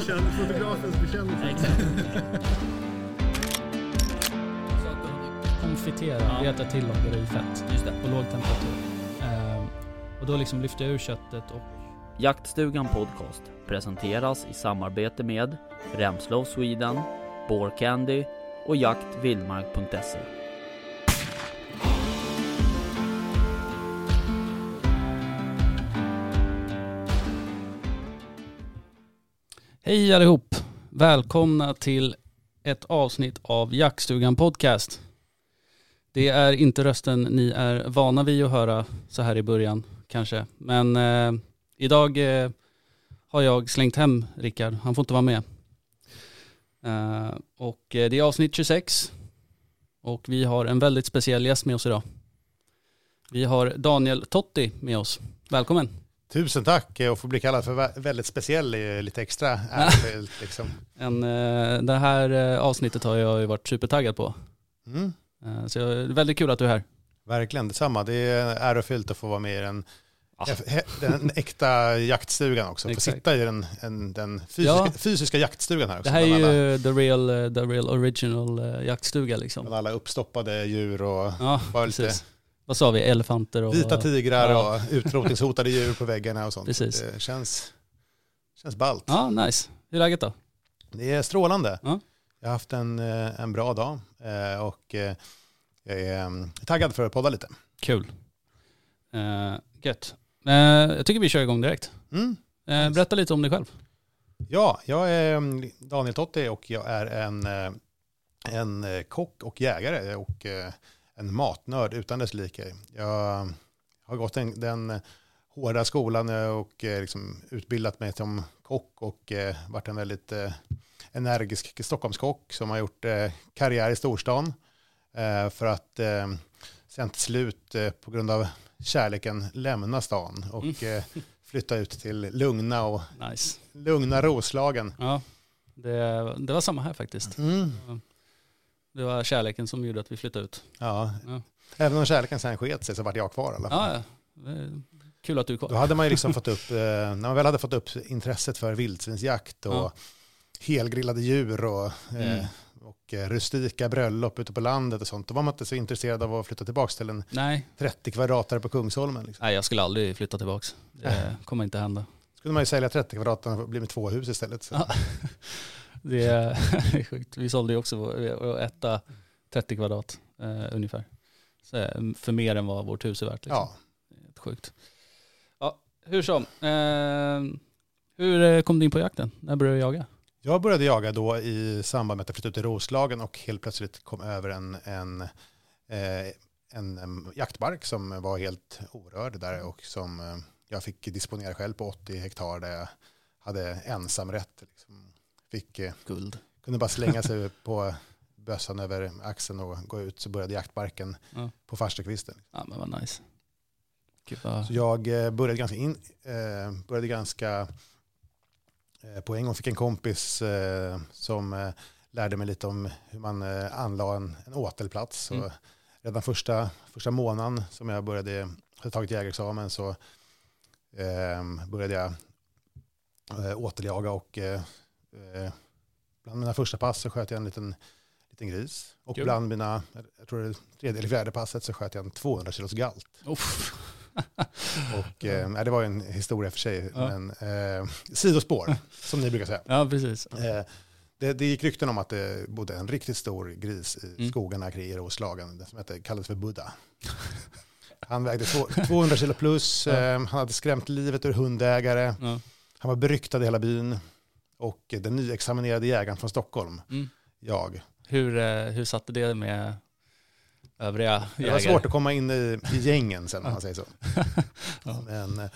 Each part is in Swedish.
Bekänn, fotografens bekännelse. Så att du konfitera, Ja. veta till om det i fett Just det. på låg temperatur. Ehm, och då liksom lyfter jag ur köttet och Jaktstugan Podcast presenteras i samarbete med Remslow Sweden, Candy och jaktvildmark.se. Hej allihop! Välkomna till ett avsnitt av Jaktstugan Podcast. Det är inte rösten ni är vana vid att höra så här i början kanske. Men eh, idag eh, har jag slängt hem Rickard. Han får inte vara med. Eh, och eh, det är avsnitt 26. Och vi har en väldigt speciell gäst med oss idag. Vi har Daniel Totti med oss. Välkommen! Tusen tack och få bli kallad för vä- väldigt speciell är lite extra ärofyllt liksom. En, eh, det här eh, avsnittet har jag ju varit supertaggad på. Mm. Eh, Så det är väldigt kul att du är här. Verkligen detsamma. Det är ärofyllt att få vara med i den, Ah. den äkta jaktstugan också. Få sitta i den, en, den fysiska, Ja. fysiska jaktstugan här också. Det här är alla, ju the real, eh, the real original eh, jaktstuga liksom. bland alla uppstoppade djur och Ja, bara lite precis. Vad sa vi? Elefanter och... vita tigrar Ja. och utrotningshotade djur på väggarna och sånt. Precis. Det känns, känns ballt. Ja, nice. Hur är läget då? Det är strålande. Ja. Jag har haft en, eh, en bra dag eh, och eh, jag är mm, taggad för att podda lite. Kul. Uh, gött. Eh, jag tycker vi kör igång direkt. Mm. Eh, berätta lite om dig själv. Ja, jag är mm, Daniel Totti och jag är en, en kock och jägare och en matnörd utan dess like. Jag har gått den, den hårda skolan eh, och eh, liksom utbildat mig som kock och eh, varit en väldigt energisk Stockholmskock som har gjort karriär i storstan för att sen till slut på grund av kärleken lämna stan och eh, flytta ut till lugna och Nice. lugna Roslagen. Ja, det, det var samma här faktiskt. Mm. Det var kärleken som gjorde att vi flyttade ut. Ja. Ja. Även om kärleken sen sket sig så vart jag kvar i alla fall. Ja, Kul att du är Då kvar. hade man ju liksom fått upp, eh, när man väl hade fått upp intresset för vildsvinsjakt och Ja. helgrillade djur och, eh, Mm. och eh, rustika bröllop ute på landet och sånt, då var man inte så intresserad av att flytta tillbaka till en Nej. 30 kvadratare på Kungsholmen. Liksom. Nej, jag skulle aldrig flytta tillbaka. Det kommer inte hända. skulle man ju sälja 30 kvadratare och bli med två hus istället. Ja. Det är, sjukt. Vi sålde ju också vår etta 30 kvadrat eh, ungefär. Så, eh, för mer än vad vårt hus är värt. Liksom. Ja. Helt sjukt. Ja, hur som. Eh, hur eh, kom du in på jakten? När började du jaga? Jag började jaga då i samband med att jag flyttade ut till Roslagen och helt plötsligt kom över en, en, eh, en, jaktmark som var helt orörd där och som eh, jag fick disponera själv på 80 hektar där jag hade ensamrätt. Liksom. Fick, eh, Guld. kunde bara slänga sig på bössan över axeln och gå ut så började jaktmarken Ja. på farstukvisten. Ja men vad nice. Vad... Så jag eh, började ganska, in, eh, började ganska eh, på en gång fick en kompis eh, som eh, lärde mig lite om hur man anlade en, en åtelplats. Så Mm. redan första, första månaden som jag började, hade tagit jägarexamen så började jag åteljaga och eh, bland mina första pass så sköt jag en liten, liten gris. Och Kul. bland mina, jag tror det tredje eller fjärde passet så sköt jag en 200 kilos galt. Uff. Och eh, det var en historia för sig, Ja. men eh, sidospår, som ni brukar säga. Ja precis. Eh, det, det gick rykten om att det bodde en riktigt stor gris i Mm. skogarna kring Roslagen, den som hette, kallades för Buddha. Han vägde två- 200 kilo plus, Ja. eh, han hade skrämt livet ur hundägare, han var beryktad i hela byn. Och den nyexaminerade jägaren från Stockholm, Mm. jag. Hur, eh, hur satte det med övriga Det jägare? var svårt att komma in i, i gängen sen, om man säger så. Ja. Men, eh,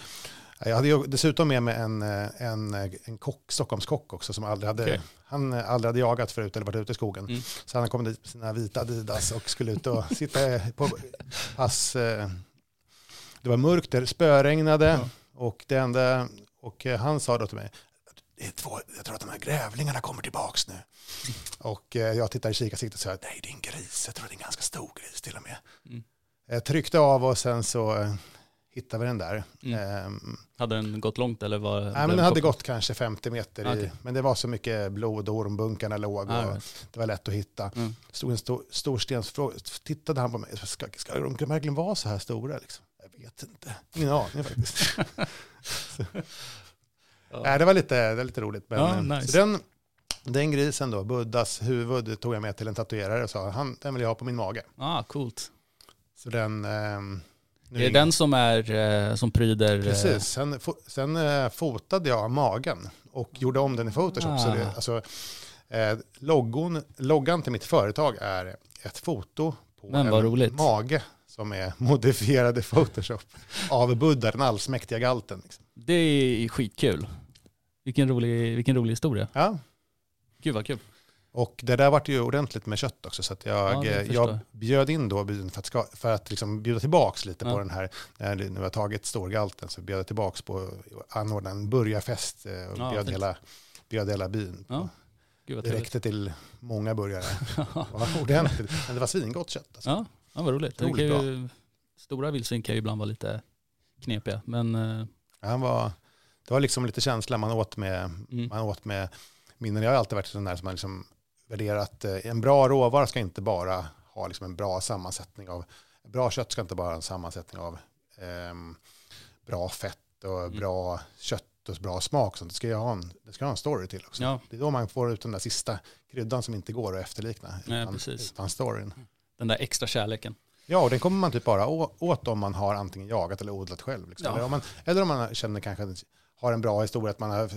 jag hade ju dessutom med mig en, eh, en, en kock, Stockholmskock också som aldrig hade, Okej. han aldrig hade jagat förut eller varit ute i skogen. Mm. Så han kom dit med sina vita Adidas och skulle ut och sitta på pass. Det var mörkt, det spöregnade Ja. och det enda, och han sa då till mig, det är två, jag tror att de här grävlingarna kommer tillbaks nu. Och eh, jag tittar i kikarsiktet och säger, nej det är en gris, jag tror det är en ganska stor gris till och med. Mm. Jag tryckte av och sen så eh, hittade vi den där. Mm. Ehm, Hade den gått långt eller var nej, men den hade gått kanske 50 meter i, Okej. men det var så mycket blod och ormbunkarna låg och Ah, right. det var lätt att hitta. Mm. stod en stor, stor stensfråga, tittade han på mig, ska, ska de verkligen vara så här stora? Liksom? Jag vet inte, ingen aning faktiskt. Ja. Det var lite, det var lite roligt. Men, Ja, eh, nice. den, den grisen då, Buddhas huvud, tog jag med till en tatuerare och sa han, den vill jag ha på min mage. Ah, coolt. Så den... nu Det är den som är, eh, som pryder... eh, Precis, sen, fo- sen eh, fotade jag magen och gjorde om den i Photoshop. Så det, Ah. alltså, eh, loggon, loggan till mitt företag är ett foto på Men en roligt. mage som är modifierad i Photoshop av Buddha, den allsmäktiga galten. Liksom. Det är skitkul. Vilken rolig, vilken rolig historia. Ja. Gud vad kul. Och det där vart ju ordentligt med kött också. Så att jag, Ja, eh, jag bjöd in då byn för att, ska, för att liksom bjuda tillbaka lite Ja. på den här, när det nu har tagit storgalten så bjöd jag tillbaka på anordna en burgarfest eh, och Ja, bjöd, fint. hela, bjöd hela byn. Ja, Gud vad Det räckte till många burgare. Det var ordentligt. Men det var svingott kött. Alltså. Ja, ja vad roligt. Det kan ju, stora vildsvin kan ju ibland vara lite knepiga. Men eh, Han var, det var liksom lite känsla man åt med, mm. man åt med minnen. Jag har alltid varit sån där som har liksom värderat, eh, en bra råvara ska inte bara ha liksom en bra sammansättning av, bra kött ska inte bara ha en sammansättning av ehm, bra fett och Mm. bra kött och bra smak. Så det ska ju ha en, det ska ha en story till också. ja, Det är då man får ut den där sista kryddan som inte går att efterlikna Nej, utan, precis. utan storyn. den där extra kärleken. Ja, och den kommer man typ bara åt om man har antingen jagat eller odlat själv. Liksom. Ja. Eller, om man, eller om man känner kanske att har en bra historia, att man har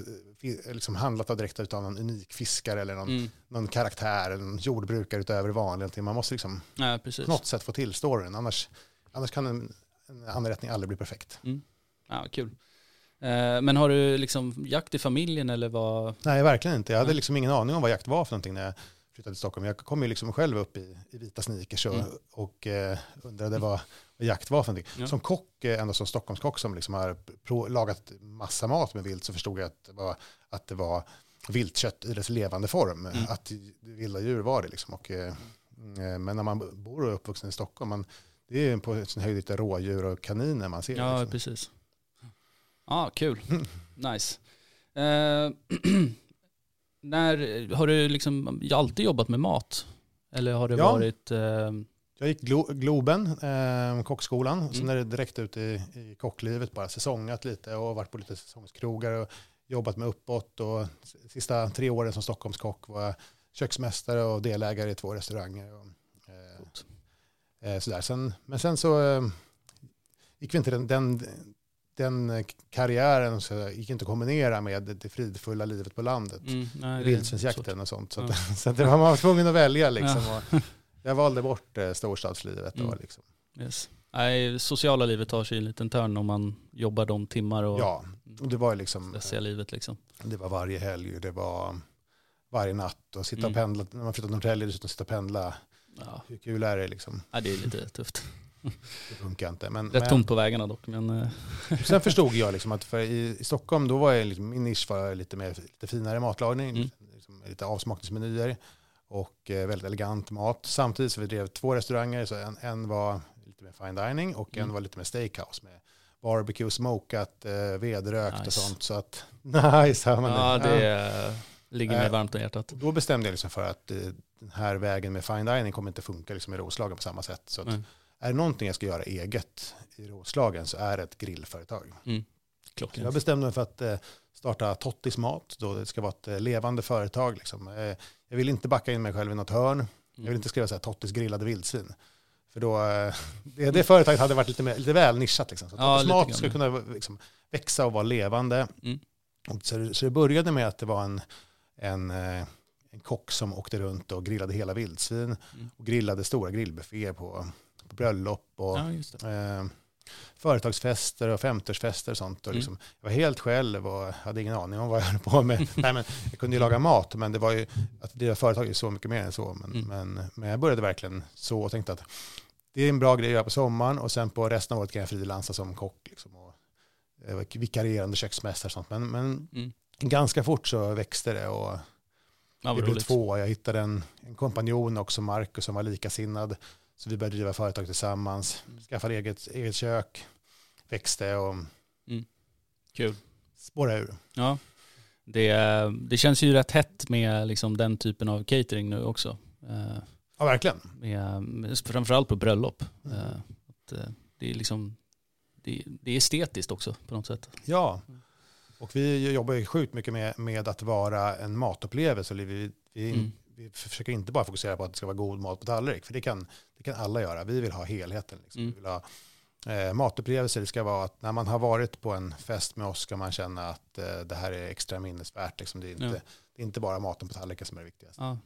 fi- liksom handlat av direkt av någon unik fiskare eller någon, Mm. någon karaktär eller någon jordbrukare utöver det vanliga. Man måste liksom Ja, på något sätt få till storyn, annars, annars kan en, en anrättning aldrig bli perfekt. Ja, kul. Eh, men har du liksom jakt i familjen eller vad? Nej, verkligen inte. Jag hade liksom ingen aning om vad jakt var för någonting när jag flyttade till Stockholm. Jag kom ju liksom själv upp i, i vita sneakers och, Mm. och eh, undrade vad, vad jakt var för någonting. Ja. Som kock, eh, ändå som Stockholmskock som liksom har pro, lagat massa mat med vilt så förstod jag att det var, att det var viltkött i dess levande form. Mm. Att vilda djur var det liksom. Och, eh, eh, men när man bor och är uppvuxen i Stockholm, man, det är på sin höjd lite rådjur och kaniner man ser. Ja, liksom. precis. Ja, kul. Nice. Eh, när, har du liksom alltid jobbat med mat? Eller har det Ja. varit... Eh, Jag gick Glo Globen, eh, kockskolan, Mm. sen är det direkt ut i, i kocklivet, bara säsongat lite och varit på lite säsongskrogar och jobbat med uppåt och sista tre åren som Stockholmskock var jag köksmästare och delägare i två restauranger. Och, eh, eh, sådär. Sen, men sen så eh, gick vi inte den, den, den karriären så gick inte att kombinera med det, fridfulla livet på landet. mm. Vildsvinsjakten och sånt. Så, Ja. att, så att det var man var tvungen att välja liksom. Och jag valde bort eh, storstadslivet då Mm. liksom. Yes. Nej, sociala livet tar sig en liten törn om man jobbar de timmar och Ja, och det var liksom, stressiga livet liksom. det var varje helg, det var varje natt och sitta och Mm. pendla, när man flyttar till Norrtälje, dessutom sitta och pendla, Ja, hur kul är det liksom? nej, det är lite tufft. Det funkar inte. Men, Rätt men tomt på vägarna dock, men eh, sen förstod jag liksom att i, i Stockholm, då var jag liksom, min nisch var lite mer, lite finare matlagning, Mm. liksom, lite avsmakningsmenyer och eh, väldigt elegant mat. Samtidigt så vi drev två restauranger, så en, en var lite mer fine dining och en Mm. var lite mer steakhouse med barbecue, smokat, eh, vedrökt och Nice. sånt. Så att, nice, hör man ja, det. eh, ligger mig Eh, varmt om hjärtat. Och då bestämde jag liksom för att eh, den här vägen med fine dining kommer inte funka liksom i Roslagen på samma sätt. Så att, Nej. Är det någonting jag ska göra eget i Roslagen så är det ett grillföretag. Så jag bestämde mig för att eh, starta Tottis Mat. Då det ska vara ett eh, levande företag. Liksom. Eh, jag vill inte backa in mig själv i något hörn. Jag vill inte skriva så här Tottis grillade vildsvin. För då, det, det företaget hade varit lite, mer, lite väl nischat. Liksom. Så Ja, Tottis Mat ska kunna liksom, växa och vara levande. Mm. Så, så det började med att det var en, en, en kock som åkte runt och grillade hela vildsvin. Mm. Och grillade stora grillbufféer på, på bröllop och Ja, det. eh, företagsfester och 50-årsfester och sånt. Och Mm. liksom, Jag var helt själv och hade ingen aning om vad jag höll på med. Nej, men jag kunde ju laga mat, men det var ju, att driva företag är så mycket mer än så. Men, Mm. men, men jag började verkligen så och tänkte att det är en bra grej att göra på sommaren och sen på resten av året kan jag frilansa som kock. Liksom, och, eh, vikarierande köksmästare och sånt. Men, men Mm. ganska fort så växte det och Ja, vad blev roligt. två. Jag hittade en, en kompanjon också, Marcus, som var likasinnad. Så vi började driva företag tillsammans, Mm. skaffade eget, eget kök, växte och Kul. spårade ur. Ja. Det, det känns ju rätt hett med liksom den typen av catering nu också. Eh, Ja, verkligen. med, framförallt på bröllop. Eh, att, eh, det är liksom det, det är estetiskt också på något sätt. Ja, och vi jobbar ju sjukt mycket med, med att vara en matupplevelse. Vi, vi, Mm. Vi försöker inte bara fokusera på att det ska vara god mat på tallrik, för det kan, det kan alla göra. Vi vill ha helheten. Liksom. Mm. Vi vill ha eh, matupplevelser. Det ska vara att när man har varit på en fest med oss ska man känna att eh, det här är extra minnesvärt. Liksom. Det, är inte, Ja. det är inte bara maten på tallriken som är det viktigaste.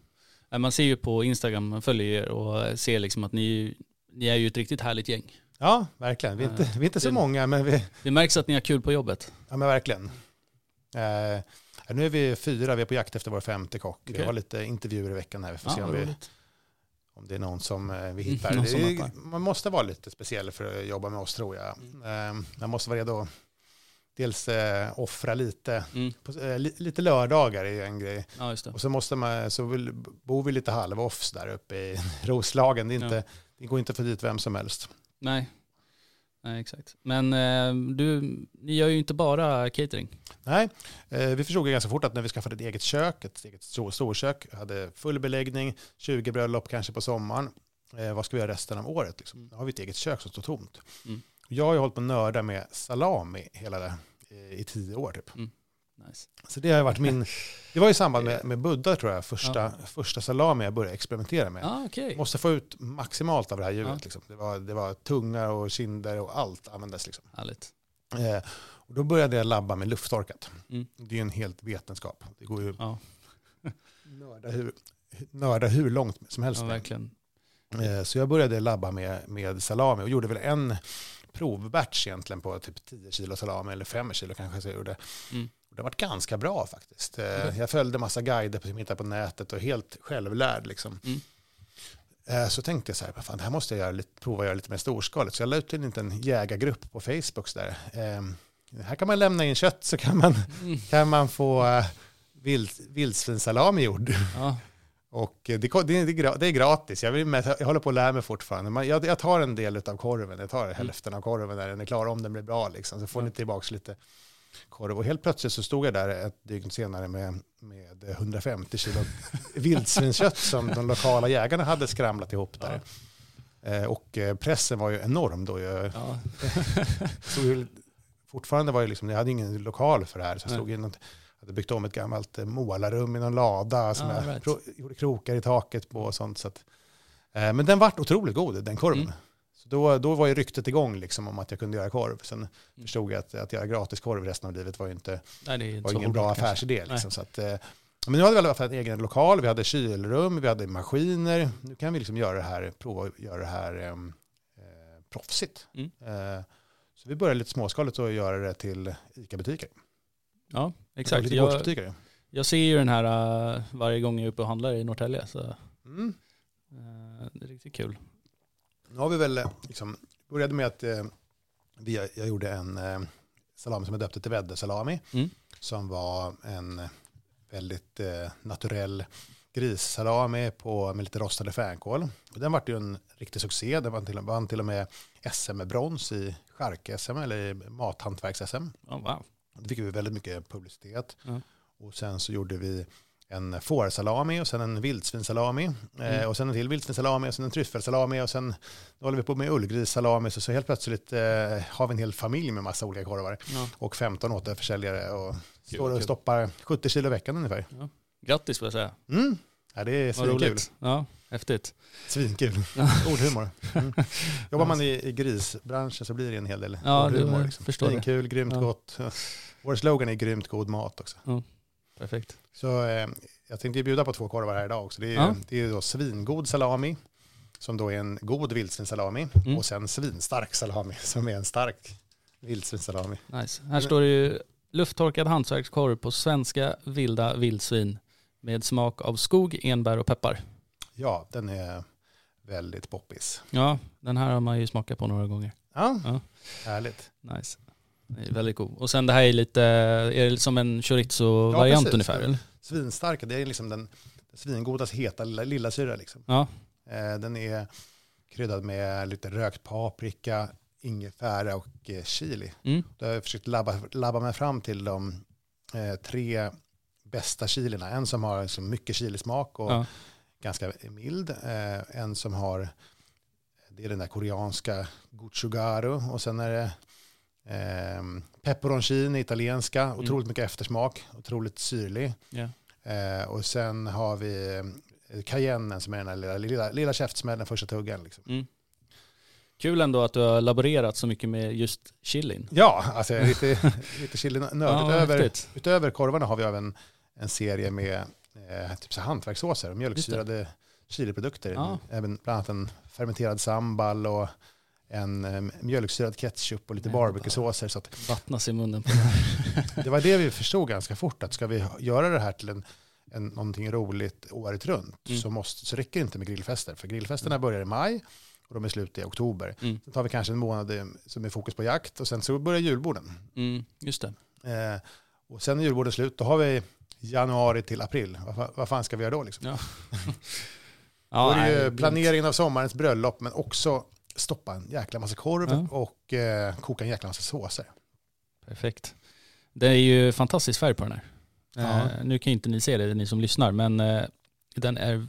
Ja. Man ser ju på Instagram, man följer er och ser liksom att ni, ni är ju ett riktigt härligt gäng. Ja, verkligen. Vi är inte, vi är inte så Det- många, men, vi, Det märks att ni har kul på jobbet. ja, men verkligen. Eh, nu är vi fyra, vi är på jakt efter vår femte kock. Vi Okej. har lite intervjuer i veckan här. Vi får se Ja, om vi, om det är någon som eh, vi Mm, hittar. det som är, man måste vara lite speciell för att jobba med oss tror jag. Eh, man måste vara redo att dels eh, offra lite. Mm. På, eh, li, lite lördagar är ju en grej. Ja. Och så måste man, så vill, bor vi lite halv-offs där uppe i Roslagen. Det, inte, Ja. det går inte få dit vem som helst. Nej. Nej, exakt. Men eh, du, ni gör ju inte bara catering. Nej, eh, vi förstod ganska fort att när vi skaffade ett eget kök, ett eget stor, storkök, hade full beläggning, 20 bröllop kanske på sommaren. Eh, vad ska vi göra resten av året? Liksom? Mm. Då har vi ett eget kök som står tomt. Mm. Jag har ju hållit på att nörda med salami hela det, eh, i tio år typ. Nice. Så det har varit min, det var i samband med, med Buddha tror jag, första, Ja. första salami jag började experimentera med. Ja, okej. Måste få ut maximalt av det här djuret. Ja. Liksom. Det, var, det var tunga och kinder och allt användes. Liksom. Härligt. Eh, och då började jag labba med lufttorkat. Mm. Det är ju en helt vetenskap. Det går ju Ja, nörda hur, nörda hur långt som helst. ja verkligen. Eh, så jag började labba med, med salami och gjorde väl en provbatch egentligen på typ 10 kilo salami eller 5 kilo kanske så jag gjorde. Mm. Och det har varit ganska bra faktiskt. Okej. Jag följde massa guider som hittade på nätet och helt självlärd liksom. Mm. Eh, Så tänkte jag så här, "Vad fan, det här måste jag göra, lite- prova att göra lite mer storskaligt. Så jag la ut en liten jägargrupp på Facebook. Så där. Här kan man lämna in kött så kan man, Mm. kan man få eh, vild, vildsvinssalami gjord. Ja, Och det, det, är- det, är gratis. Jag, vill med, jag håller på att lära mig fortfarande. Jag, jag tar en del av korven. Jag tar hälften av korven när den är klar, om den blir bra. Liksom. Så får Ja. ni tillbaka lite korv. Och helt plötsligt så stod jag där ett dygn senare med, med 150 kilo vildsvinskött som de lokala jägarna hade skramlat ihop där. Eh, Och eh, pressen var ju enorm då. Jag, ja. fortfarande var ju liksom, jag hade ingen lokal för det här. Så jag Nej. stod i något, hade byggt om ett gammalt eh, målarrum i någon lada som Ah, jag right. gjorde krokar i taket på och sånt. Så att, eh, men den vart otroligt god, den korven. Mm. Så då, då var ju ryktet igång liksom, om att jag kunde göra korv. Sen Mm. förstod jag att, att göra gratiskorv resten av livet var ju inte, Nej, det inte var ingen bra kanske. affärsidé. Liksom, så att, eh, men nu hade vi i alla fall en egen lokal, vi hade kylrum, vi hade maskiner. Nu kan vi liksom göra det här, prova att göra det här eh, eh, proffsigt. Mm. Eh, så vi började lite småskaligt och göra det till ICA-butiker. Ja, exakt. Lite Jag, jag ser ju den här uh, varje gång jag är uppe och handlar i Norrtälje. Så Mm. uh, det är riktigt kul. Nu har vi väl eh, liksom, började med att eh, vi, jag gjorde en eh, salami som jag döpte till väddersalami. Mm. Som var en väldigt naturell grissalami på, med lite rostade fänkål. Och den vart ju en riktig succé. Den vann till, vann till och med SM-brons i chark-SM eller i mathantverks-SM. Oh, wow. Då fick vi väldigt mycket publicitet. Ja. Och sen så gjorde vi en fårsalami och sen en vildsvinssalami. Eh, Mm. och sen en till vildsvinssalami och sen en tryffelsalami och sen håller vi på med ullgrissalami. Så, så helt plötsligt eh, har vi en hel familj med massa olika korvar. Ja. Och 15 återförsäljare och står och stoppar 70 kilo i veckan ungefär. Grattis får jag säga. Mm. Ja, det är svinkul. Ja, häftigt. Svinkul. Ordhumor. Mm. Jobbar man i, i grisbranschen så blir det en hel del Ja, ordhumor. det Liksom. förstår det. Svinkul, grymt Ja. gott. Vår slogan är grymt god mat också. Perfekt. Så eh, jag tänkte bjuda på två korvar här idag också. Det är, Ja. det är då svingod salami, som då är en god vildsvinssalami. Mm. Och sen svinstark salami, som är en stark vildsvinssalami. Nice. Här står det ju lufttorkad hantverkskorv på svenska vilda vildsvin med smak av skog, enbär och peppar. Ja, den är väldigt poppis. Ja, den här har man ju smakat på några gånger. Ja, Ja. härligt. Nice. Det är väldigt god. Och sen det här är lite, är det som en chorizo-variant precis. ungefär? Eller? Svinstarka, det är liksom den, den svingodas heta lilla, lilla syra. Liksom. Ja, Eh, den är kryddad med lite rökt paprika, ingefära och eh, chili. Mm. Då har jag försökt labba, labba mig fram till de eh, tre bästa chilierna. En som har liksom mycket chilismak och Ja. ganska mild. Eh, en som har, det är den där koreanska gochugaru och sen är det eh, peperoncini, italienska, otroligt mycket eftersmak, otroligt syrlig. Ja. Eh, och sen har vi eh, cayennen som är den här lilla, lilla, lilla käftsmällen, första tuggan. Liksom. Mm. Kul ändå att du har laborerat så mycket med just chilin. Ja, alltså jag är lite, lite chili-nörd. Ja, utöver, häftigt. utöver korvarna har vi även en serie med eh, typ så hantverkssåser och mjölksyrade chiliprodukter. Ja. Även bland annat en fermenterad sambal och en eh, mjölksyrad ketchup och lite barbecue-såser. Så att Vattnas i munnen på det här. det var det vi förstod ganska fort, att ska vi göra det här till en, en, någonting roligt året runt Mm. så, måste, så räcker det inte med grillfester. För grillfesterna börjar i maj och de är slut i oktober. Mm. Sen tar vi kanske en månad som är fokus på jakt och sen så börjar julborden. Mm, just det. Eh, och sen är julborden slut, då har vi januari till april. Vad, vad fan ska vi göra då? Liksom? Ja. då är det ju planeringen av sommarens bröllop, men också stoppa en jäkla massa korv Ja. och eh, koka en jäkla massa såser. Perfekt. Det är ju fantastisk färg på den här. Ja. Eh, nu kan ju inte ni se det, ni som lyssnar, men eh, den, är,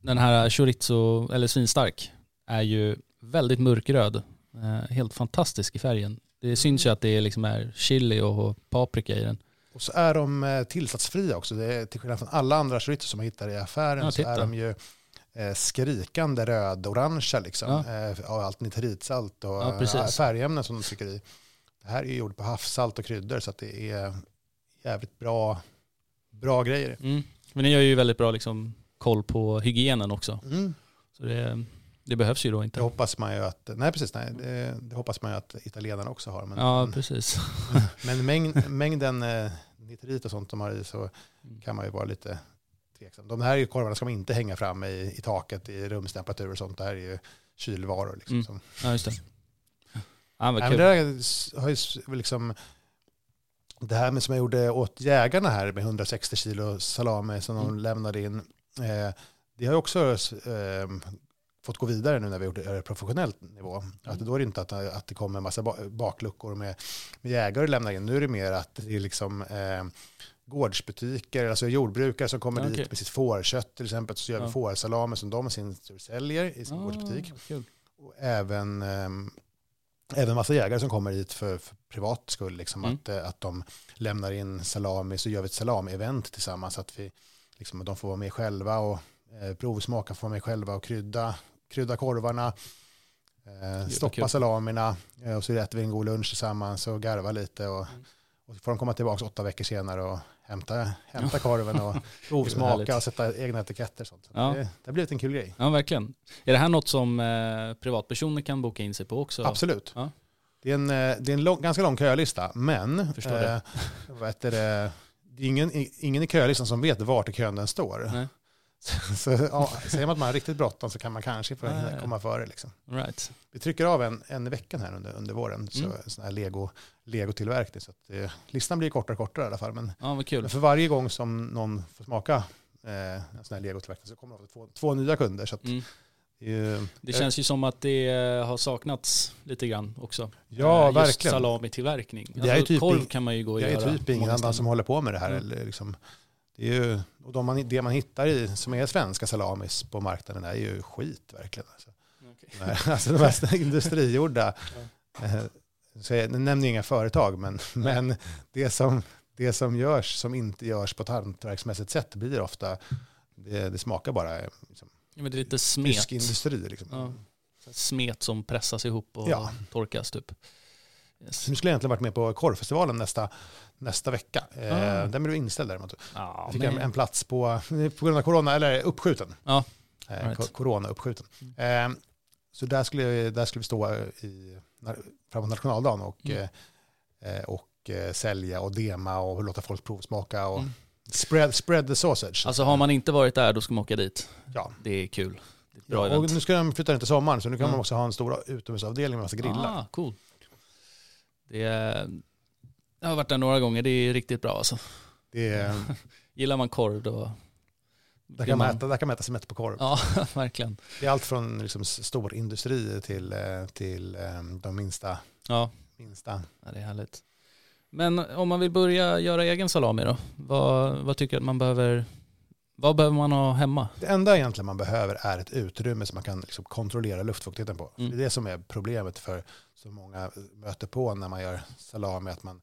den här chorizo, eller svinstark, är ju väldigt mörkröd. Eh, helt fantastisk i färgen. Det syns ju att det liksom är chili och paprika i den. Och så är de eh, tillsatsfria också. Det är, till skillnad från alla andra chorizo som man hittar i affären Ja, så är de ju eh, skrikande röd-orangea liksom. Ja. Eh, av allt nitritsalt och Ja, färgämnen som de trycker i. Det här är ju gjort på havssalt och kryddor så det är jävligt bra, bra grejer. Mm. Men ni har ju väldigt bra liksom, koll på hygienen också. Mm. Så det, det behövs ju då Det inte. hoppas man ju att, nej precis, nej, det, det hoppas man ju att italienarna också har. Men, Ja, precis. men mängd, mängden eh, nitrit och sånt de har i så kan man ju vara lite tveksam. De här korvarna ska man inte hänga fram i, i taket i rumstemperatur och sånt. Det här är ju kylvaror. Liksom, Mm. Ja, just det. Ja, men det där har ju liksom, det här med som jag gjorde åt jägarna här med 160 kilo salami som de Mm. lämnade in. Eh, det har ju också eh, fått gå vidare nu när vi gjort det på professionellt nivå. Mm. Att då är det inte att, att det kommer en massa ba- bakluckor med, med jägare lämnar in. Nu är det mer att det är liksom eh, gårdsbutiker, alltså jordbrukare som kommer Ja, dit med sitt fårkött till exempel. Så gör vi Ja. fårsalami som de i sin tur säljer i sin Ah, gårdsbutik. kul. Och även, ehm, även massa jägare som kommer hit för, för privat skull. Liksom, Mm. att, eh, att de lämnar in salami, så gör vi ett salami-event tillsammans. Att vi, liksom, de får vara med själva och eh, provsmaka, får vara med själva och krydda, krydda korvarna. Eh, stoppa kul. salamina eh, och så äter vi en god lunch tillsammans och garva lite. Och, Mm. och så får de komma tillbaka åtta veckor senare och hämta, hämta korven och provsmaka och sätta egna etiketter. Och sånt. Så Ja. det, det har blivit en kul grej. Ja, verkligen. Är det här något som eh, privatpersoner kan boka in sig på också? Absolut. Ja. Det är en, eh, det är en lång, ganska lång kölista, men Förstår det. eh, vad heter det, det är ingen, ingen i kölistan som vet vart i kön den står. Nej. Så ja, säger man att man har riktigt bråttom så kan man kanske få ja. komma före. Liksom. Right. Vi trycker av en, en i veckan här under, under våren, så, Mm. sån här Lego, Lego-tillverkning. Så att, eh, listan blir kortare och kortare i alla fall. Men, kul. men för varje gång som någon får smaka eh, en sån här Lego-tillverkning så kommer att få två nya kunder. Så att, Mm. det, känns ju som att det har saknats lite grann också. Ja, Eh, Just verkligen. salamitillverkning. Det är ju Alltså, typ korv kan man ju gå och Det är göra. typ ingen annan som håller på med det här. Mm. Eller liksom, det, är ju, och de man, det man hittar i, som är svenska salamis på marknaden är ju skit verkligen. Alltså. Nej, alltså de här industrigjorda, eh, så jag nämner inga företag, men, men det, som, det som görs som inte görs på ett hantverksmässigt sätt blir ofta, det, det smakar bara liksom, Ja, men det är lite smet. industri. Liksom. Ja. Smet som pressas ihop och Ja. torkas typ. Yes. Nu skulle jag egentligen varit med på korvfestivalen nästa, nästa vecka. Eh, Ah. Den blev inställd däremot. Jag fick men- en, en plats på, på grund av corona, eller uppskjuten. Ja, Eh, right. Corona uppskjuten. Eh, så där skulle, där skulle vi stå i, framåt nationaldagen och, Mm. och eh, sälja och dema och låta folk provsmaka och Mm. spread, spread the sausage. Alltså har man inte varit där då ska man åka dit. Ja. Det är kul. Det är Ja, och nu ska de flytta in till sommaren så nu kan Mm. man också ha en stor utomhusavdelning med massa grillar. Ah, cool. Det är, jag har varit där några gånger, det är riktigt bra alltså. Det är, Gillar man korv då, Där kan, man äta, där kan man äta mätt på korv. Ja, verkligen. Det är allt från liksom storindustri till, eh, till eh, de minsta. Ja. minsta. ja, det är härligt. Men om man vill börja göra egen salami då? Vad, vad tycker du att man behöver, vad behöver man ha hemma? Det enda egentligen man behöver är ett utrymme som man kan liksom kontrollera luftfuktigheten på. Mm. Det är det som är problemet för så många möter på när man gör salami. Att man,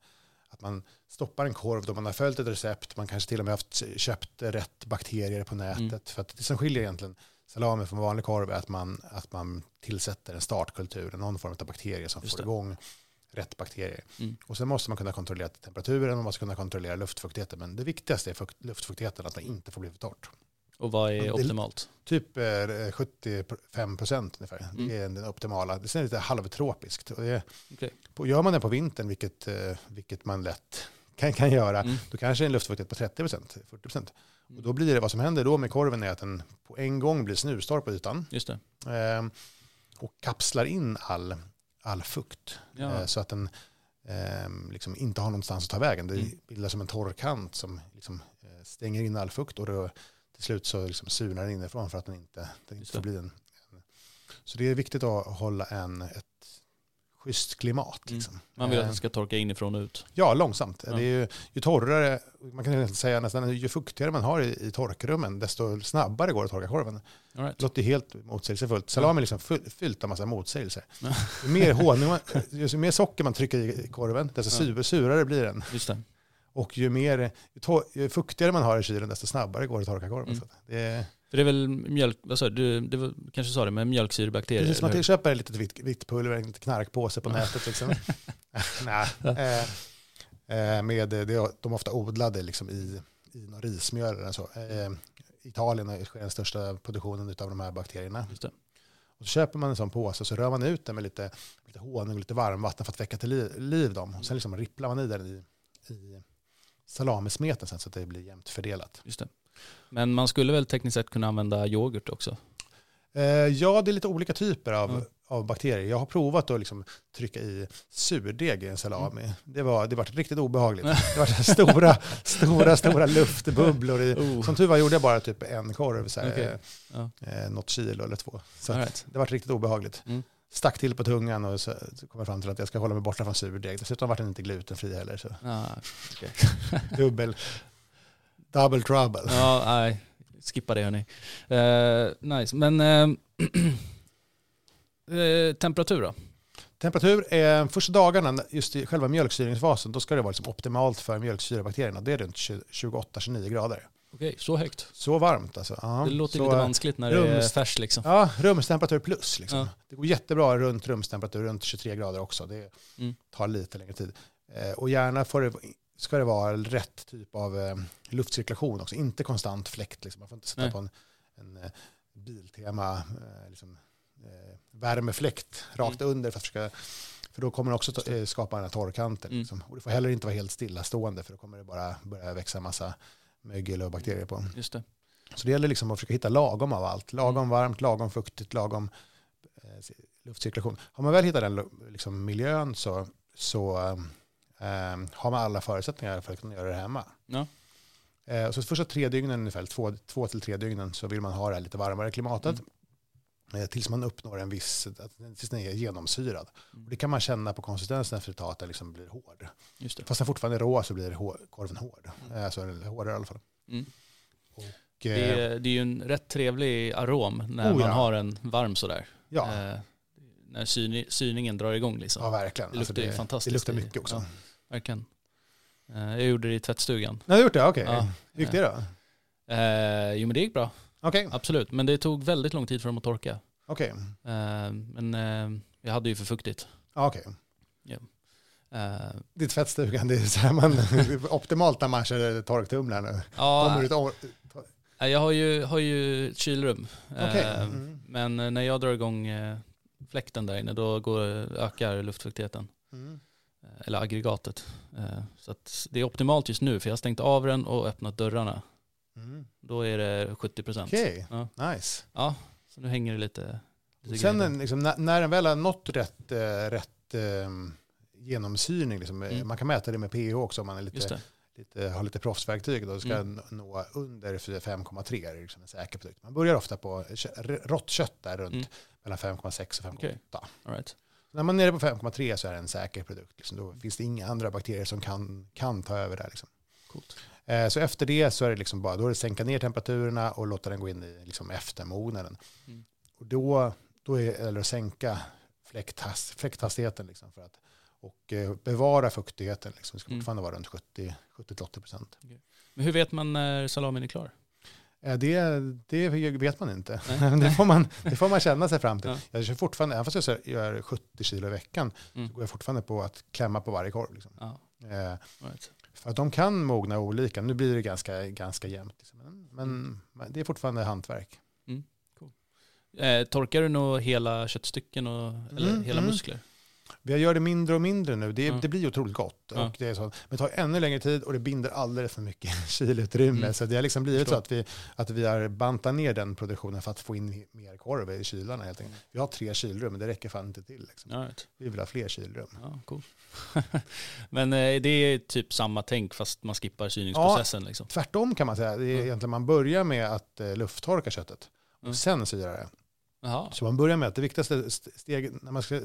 att man stoppar en korv då man har följt ett recept. Man kanske till och med haft köpt rätt bakterier på nätet. Mm. För att det som skiljer egentligen salami från vanlig korv är att man, att man tillsätter en startkultur, någon form av bakterier som Just får det. igång rätt bakterier. Mm. Och sen måste man kunna kontrollera temperaturen och man måste kunna kontrollera luftfuktigheten. Men det viktigaste är fukt, luftfuktigheten, att det inte får bli för torrt. Och vad är Det- optimalt? Typ eh, 75 procent ungefär. Mm. Det är den optimala. Det är lite halvtropiskt. Och det, på, gör man det på vintern, vilket, eh, vilket man lätt kan, kan göra, Mm. då kanske en luftfuktighet på 30 procent, 40 procent. Och då blir det, vad som händer då med korven är att den på en gång blir snustorr på ytan Just det. eh, och kapslar in all, all fukt. Ja. Eh, så att den eh, liksom inte har någonstans att ta vägen. Det Mm. bildas som en torrkant som liksom, eh, stänger in all fukt och då till slut så liksom surnar den inifrån för att den inte, den inte får bli en, en. Så det är viktigt att hålla en, ett schysst klimat. Mm. Liksom. Man vill att Eh, den ska torka inifrån och ut. Ja, långsamt. Ja. Det är ju, ju torrare, man kan nästan säga nästan ju fuktigare man har i, i torkrummen, desto snabbare går det att torka korven. All right. Det låter helt motsägelsefullt. Salami är liksom fyllt av massa motsägelser. Ja. Ju mer honung, man, ju mer socker man trycker i korven, desto Ja. sur, surare blir den. Just det. Och ju, mer, ju, to, ju fuktigare man har i kylen, desto snabbare går det att torka korven. Mm. Så det är, För det är väl mjölk, vad sa du, du var, kanske sa det, men mjölksyrebakterier? precis hur? köper ett litet vitt, vitt pulver, en liten knarkpåse på nätet. Liksom. Nej, eh, eh, med, det, de är ofta odlade liksom i, i rismjöl eller så. Eh, Italien sker den största produktionen av de här bakterierna. Och så köper man en sån påse och så rör man ut den med lite, lite honung och lite varmvatten för att väcka till liv, liv dem. Och sen liksom ripplar man i den i, i salamismeten så att det blir jämnt fördelat. Just det. Men man skulle väl tekniskt sett kunna använda yoghurt också? Eh, ja, det är lite olika typer av, Mm. av bakterier. Jag har provat att liksom trycka i surdeg i en salami. Det, var, det var riktigt obehagligt. Det var stora, stora, stora luftbubblor i. Oh. Som tur var gjorde jag bara typ en korv, så här, Okej. Ja. eh, något kilo eller två. Så right. det var riktigt obehagligt. Mm. Stack till på tungan och så, kom jag fram till att jag ska hålla mig borta från surdeg. Dessutom var den inte glutenfri heller. Så Ah, dubbel, double trouble. ja, nej. Skippa det hörni. Eh, nice, men eh, temperatur då? Temperatur, är första dagarna, just i själva mjölksyringsfasen, då ska det vara liksom optimalt för mjölksyrebakterierna. Det är runt 28-29 grader. Okej, så högt. Så varmt alltså. Ja, Det låter så, lite vanskligt när det är rums- färs liksom. Ja, rumstemperatur plus. Liksom. Ja. Det går jättebra runt rumstemperatur, runt 23 grader också. Det Mm. tar lite längre tid. Och gärna får det, ska det vara rätt typ av eh, luftcirkulation också, inte konstant fläkt. Liksom. Man får inte sätta Nej. på en, en eh, Biltema eh, liksom, värmefläkt rakt under för att försöka för då kommer det också skapa den här torrkanten. Mm. Liksom. Och det får heller inte vara helt stillastående för då kommer det bara börja växa massa mögel och bakterier på. Just det. Så det gäller liksom att försöka hitta lagom av allt. Lagom Mm. varmt, lagom fuktigt, lagom luftcirkulation. Har man väl hittat den liksom, miljön så, så har man alla förutsättningar för att kunna göra det hemma. Ja. Eh, och så första tre dygnen ungefär, två, två till tre dygnen så vill man ha det här lite varmare klimatet. Mm. Eh, tills man uppnår en viss, tills den är genomsyrad. Mm. Och det kan man känna på konsistensen efter ett tag att den liksom blir hård. Just det. Fast den fortfarande är rå så blir hår, korven hård. Mm. Eh, alltså hårdare i alla fall. Mm. Och, Det, eh, är, det är ju en rätt trevlig arom när Oh, man ja. har en varm sådär. ja. Eh, när syni, syningen drar igång liksom. Ja, verkligen. Det luktar ju det, fantastiskt Det luktar mycket också. ja. Verkligen. Eh, jag gjorde det i tvättstugan. Ni har gjort det? Okej. Ja. Hur gick det då? Eh, jo men det gick bra, Okej. absolut. Men det tog väldigt lång tid för dem att torka. Okej. Eh, men eh, jag hade ju för fuktigt. Ja, okej. Eh, Det är tvättstugan, det är så här man, optimalt när man kör torktumlaren. ja, och, eh, jag har ju, har ju ett kylrum. Okej. Mm. Men när jag drar igång fläkten där inne då går, ökar luftfuktigheten. Mm. Eh, Eller aggregatet. Eh, Så det är optimalt just nu för jag har stängt av den och öppnat dörrarna. Mm. Då är det 70 procent. Okej, Ja. nice. Ja, så nu hänger det lite, lite Sen grejer. en, liksom, när, när den väl har nått rätt, eh, rätt eh, genomsyrning, liksom, Mm. man kan mäta det med pH också om man är lite lite, har lite proffsverktyg då, ska Mm. nå under 5,3 är liksom en säker produkt. Man börjar ofta på rått kött där runt Mm. mellan 5,6 och 5,8. Okej. All right. När man är nere på 5,3 så är det en säker produkt. Liksom. Då finns det inga andra bakterier som kan, kan ta över där. Liksom. Coolt. Eh, så efter det så är det liksom bara då är det sänka ner temperaturerna och låta den gå in i liksom eftermognaden. Mm. Och då, då är, eller att sänka fläkthas, fläkthastigheten liksom för att, och eh, bevara fuktigheten. Liksom. Det ska Mm. fortfarande vara runt 70 70-80 procent. Men hur vet man när salamin är klar? Eh, det, det vet man inte. Nej. det, får man, det får man känna sig fram till. Ja. Jag kör fortfarande, även fast jag gör 70 kilo i veckan, Mm. så går jag fortfarande på att klämma på varje korv. Liksom. Ja, Eh, right. För att de kan mogna olika. Nu blir det ganska, ganska jämnt. Liksom. Men, men Mm. det är fortfarande hantverk. Eh, torkar du nog hela köttstycken och, eller Mm, hela mm. muskler? Vi gör det mindre och mindre nu. Det, Ja. det blir otroligt gott. Ja. Och det är så, men det tar ännu längre tid och det binder alldeles för mycket kylutrymme. Mm. Så det har liksom blivit Förstår. så att vi, att vi har bantat ner den produktionen för att få in mer korv i kylarna. Helt enkelt. Vi har tre kylrum, men det räcker fan inte till. Liksom. Right. Vi vill ha fler kylrum. Ja, cool. Men eh, det är typ samma tänk fast man skippar syningsprocessen liksom. Tvärtom kan man säga. Det är Ja. egentligen man börjar med att eh, lufttorka köttet och Mm. sen syra det. Jaha. Så man börjar med att det viktigaste st- steget när man ska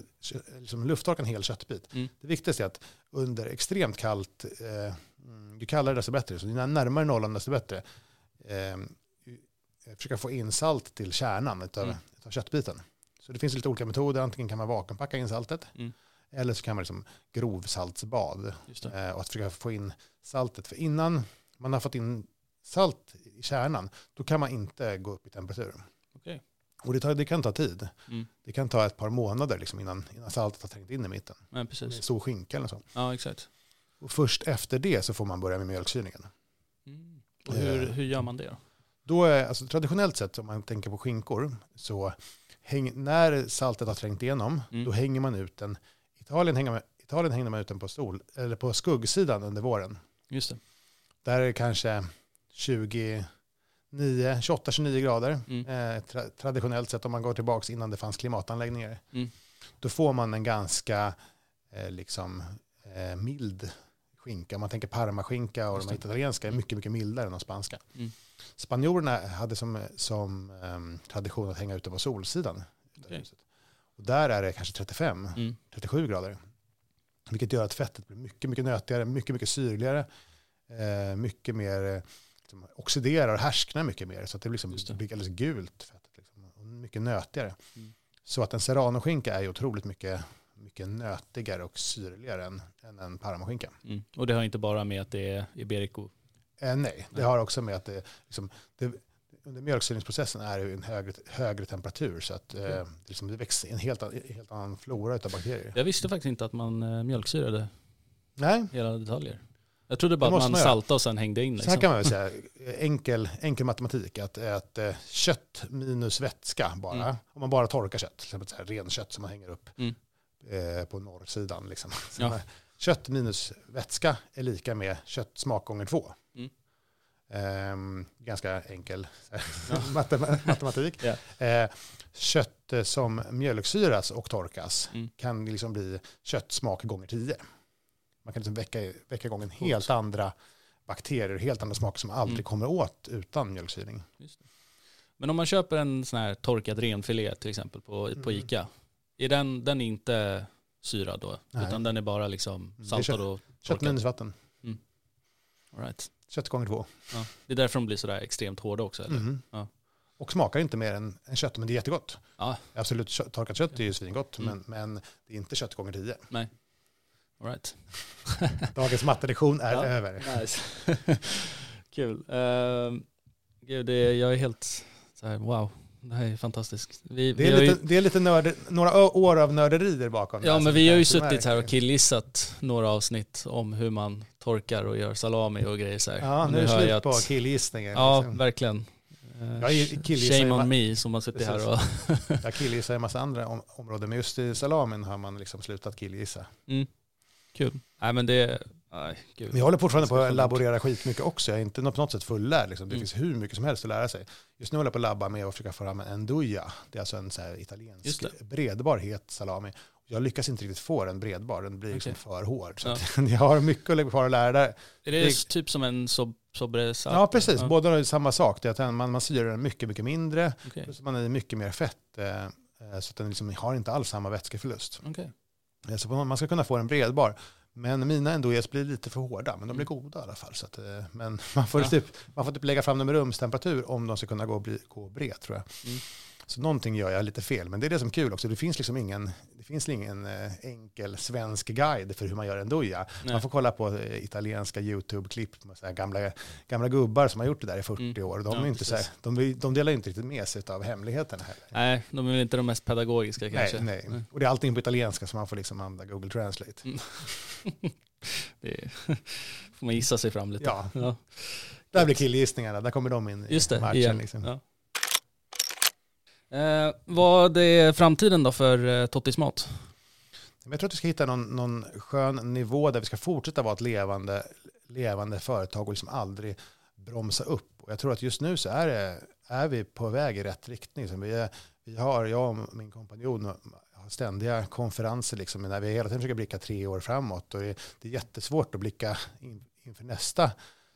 liksom lufttorka en hel köttbit. Mm. Det viktigaste är att under extremt kallt, eh, mm, ju kallare desto bättre, så ju närmare nollan desto bättre, eh, försöka få in salt till kärnan av Mm. utav köttbiten. Så det finns lite olika metoder, antingen kan man vakuumpacka in saltet, Mm. eller så kan man liksom grovsaltsbad eh, och att försöka få in saltet. För innan man har fått in salt i kärnan, då kan man inte gå upp i temperatur. Och det, tar, det kan ta tid. Mm. Det kan ta ett par månader liksom innan, innan saltet har trängt in i mitten. Ja, precis. stor skinka eller så. Ja, exakt. Och först efter det så får man börja med mjölksyrningen. Mm. Och hur, Eh. hur gör man det då? Då är, alltså, traditionellt sett om man tänker på skinkor så häng, när saltet har trängt igenom Mm. då hänger man ut den. I Italien hänger man, Italien hänger man ut den på, sol, eller på skuggsidan under våren. Just det. Där är det kanske 28-29 grader. Mm. Eh, tra, traditionellt sett om man går tillbaka innan det fanns klimatanläggningar. Mm. Då får man en ganska eh, liksom, eh, mild skinka. Om man tänker parmaskinka och Just de här italienska är mycket, mycket mildare än de spanska. Mm. Spanjorerna hade som, som ehm, tradition att hänga ute på solsidan. huset. Och där är det kanske 35, Mm. 37 grader. Vilket gör att fettet blir mycket, mycket nötigare, mycket, mycket syrligare. Eh, mycket mer, eh, liksom, oxiderar och härsknar mycket mer. Så att det blir, liksom, det. alldeles gult. Fettet, liksom, och mycket nötigare. Mm. Så att en serranoskinka är ju otroligt mycket, mycket nötigare och syrligare än, än en parmaskinka. Mm. Och det har inte bara med att det är iberico. Eh, nej, det Nej. har också med att det, liksom, det under mjölksyrningsprocessen är det en högre, högre temperatur så att eh, Okej. det, liksom, det växer en helt, en helt annan flora av bakterier. Jag visste faktiskt inte att man eh, mjölksyrade Nej, hela detaljer. Jag trodde bara att man saltade och sen hängde in. så Liksom. här kan man väl säga, enkel, enkel matematik, att, att eh, kött minus vätska bara, Mm. om man bara torkar kött, till exempel så här som man hänger upp Mm. eh, på norrsidan. Liksom. Så Ja. Kött minus vätska är lika med kött smak gånger två. Mm. Ehm, ganska enkel Ja. matem- matematik. Ja. Eh, kött som mjölksyras och torkas Mm. kan liksom bli köttsmak gånger tio. Man kan liksom väcka, väcka igång en helt andra bakterier, helt andra smaker som man aldrig Mm. kommer åt utan det. Men om man köper en sån här torkad renfilé till exempel på, på Mm. Ica. Är den, den är inte syrad då? Nej. Utan den är bara liksom saltad kött- och Kött torkad? minus vatten, All right. kött gånger två. ja. Det är därför de blir sådär extremt hårda också eller? Mhm. Ja. Och smakar inte mer än, än kött, men det är jättegott. Ja. Absolut, kött, torkat kött är ju svingott, Mm. men, men det är inte kött gånger tio. All right. Dagens mattelektion är Ja. över. Nice. Kul. Uh, gud, det, jag är helt så här, wow. Det här är fantastiskt. Vi, Det vi är ju, lite, det är lite nörd, några år av nörderier bakom. ja men vi har ju suttit här och killgissat några avsnitt om hur man torkar och gör salami och grejer så här. Ja, Och nu är det slut på att- killgissningen. Ja, liksom. verkligen. Eh, ju Shame on me som har suttit här och... Jag killgissar i en massa andra om, områden, men just i salamin har man liksom slutat killgissa. Mm. Kul. Nej men det... Nej, gud. Men jag håller fortfarande på att laborera skitmycket också. Jag är inte på något sätt fullärd. Liksom. Det Mm. finns hur mycket som helst att lära sig. Just nu håller jag på att labba med att försöka få fram en duja. Det är alltså en så italiensk bredbar het salami. Jag lyckas inte riktigt få den bredbar, den blir liksom Okej. för hård. Så Ja. att jag har mycket att kvar att lära där. Är det, Det- typ som en sob Sobres? Ja, precis. Ja. Båda har ju samma sak. Det är att man, man syrar den mycket, mycket mindre. Okej. Plus man är mycket mer fett. eh, eh, Så att den liksom har inte alls samma vätskeförlust. Okej. Eh, Så man ska kunna få den bredbar. Men mina Endojes blir lite för hårda, men de blir Mm. goda i alla fall. Så att, eh, men man får, Ja. typ, man får typ lägga fram dem i rumstemperatur om de ska kunna gå, bli, gå bred tror jag. Mm. Så någonting gör jag lite fel, men det är det som är kul också. Det finns liksom ingen, det finns ingen eh, enkel svensk guide för hur man gör en doja. Nej. Man får kolla på eh, italienska YouTube-klipp med så gamla, gamla gubbar som har gjort det där i 40 Mm. år. De, Ja, inte så här, de, de delar inte riktigt med sig av hemligheterna heller. Nej, de är väl inte de mest pedagogiska kanske. Nej, nej. Och det är allting på italienska så man får liksom använda Google Translate. Det får man gissa sig fram lite. Ja, Ja, där blir killgissningarna. Där kommer de in just i det. matchen. Liksom. Ja. Eh, vad är framtiden då för eh, Tottis mat? Jag tror att vi ska hitta någon, någon skön nivå där vi ska fortsätta vara ett levande, levande företag och liksom aldrig bromsa upp. Och jag tror att just nu så är, det, är vi på väg i rätt riktning. Så vi, är, vi har, jag och min kompanjon har ständiga konferenser liksom, när vi hela tiden försöker blicka tre år framåt. Och det, det är jättesvårt att blicka in, inför nästa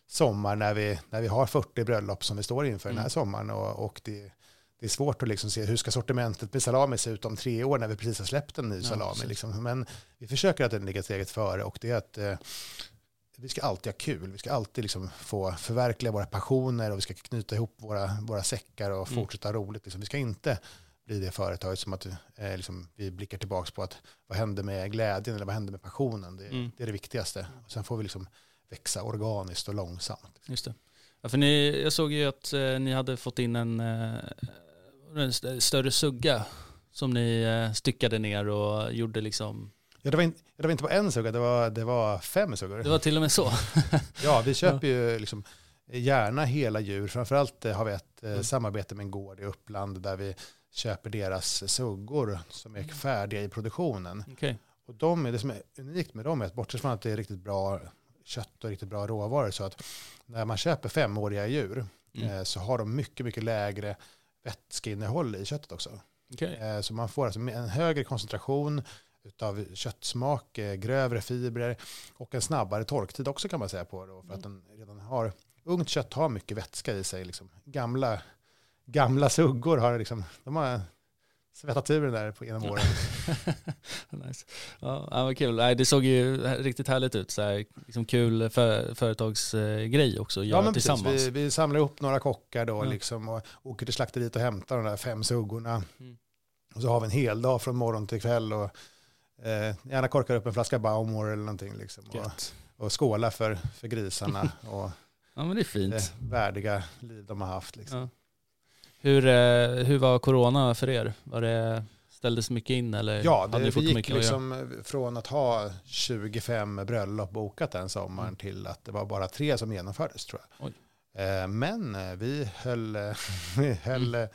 sommar när vi, när vi har 40 bröllop som vi står inför den här Mm. sommaren. Och, och det, det är svårt att liksom se hur ska sortimentet med salami se ut om tre år när vi precis har släppt en ny salami. liksom. Men vi försöker att den ligger steget före och det är att eh, vi ska alltid ha kul. Vi ska alltid liksom få förverkliga våra passioner och vi ska knyta ihop våra, våra säckar och Mm. fortsätta roligt. Liksom. Vi ska inte bli det företaget som att eh, liksom, vi blickar tillbaka på att vad hände med glädjen eller vad hände med passionen. Det, Mm. det är det viktigaste. Och sen får vi liksom växa organiskt och långsamt. Just det. Ja, för ni, jag såg ju att eh, ni hade fått in en, eh, en st- större sugga som ni eh, styckade ner och gjorde liksom. Ja, det, var in, det var inte bara en sugga, det var, det var fem suggor. Det var till och med så. Ja, vi köper ju liksom gärna hela djur. Framförallt eh, har vi ett eh, Mm. samarbete med en gård i Uppland där vi köper deras suggor som är färdiga i produktionen. Okej. Och de, det som är unikt med dem är att bortsett från att det är riktigt bra kött och riktigt bra råvaror så att när man köper femåriga djur Mm. så har de mycket, mycket lägre vätskeinnehåll i köttet också. Okej. Eh, Så man får alltså en högre koncentration av köttsmak, eh, grövre fibrer och en snabbare torktid också kan man säga på det. För att den redan har, ungt kött har mycket vätska i sig. Liksom. Gamla, gamla suggor har, liksom, de har svettat ur den där på genom åren. nice. Ja, vad kul. Nej, det såg ju riktigt härligt ut. Så här, liksom kul för, företagsgrej också att göra Ja, men precis. tillsammans. Vi, vi samlar ihop några kockar då Ja. liksom, och åker till slakteriet och hämtar de där fem suggorna. Mm. Och så har vi en hel dag från morgon till kväll och eh, gärna korkar upp en flaska Baumor eller någonting. Liksom, och, Gött. och skåla för, för grisarna och Ja, men det är fint. det värdiga liv de har haft. Liksom. Ja. Hur, eh, hur var corona för er? Var det, ställdes mycket in eller Ja, hade det, ni vi gick att liksom från att ha 25 bröllop bokat den sommaren Mm. till att det var bara tre som genomfördes tror jag. Oj. Eh, Men eh, vi höll, eh, vi höll Mm. eh,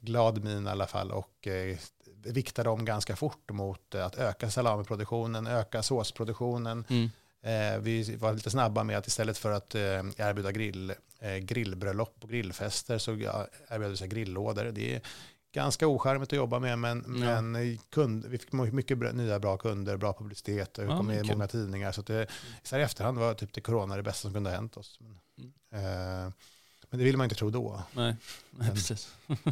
glad min i alla fall och eh, viktade om ganska fort mot eh, att öka salamiproduktionen, öka såsproduktionen. Mm. Eh, Vi var lite snabba med att istället för att eh, erbjuda grill, eh, grillbröllop och grillfester så erbjöd vi grillådor. Det är ganska ocharmigt att jobba med men, Ja. men kund, vi fick mycket bra, nya bra kunder, bra publicitet och vi Ja, kom med i många tidningar. Så det, så här i efterhand var typ det corona det bästa som kunde ha hänt oss. Men, Mm. eh, men det vill man inte tro då. Nej, nej Men- precis.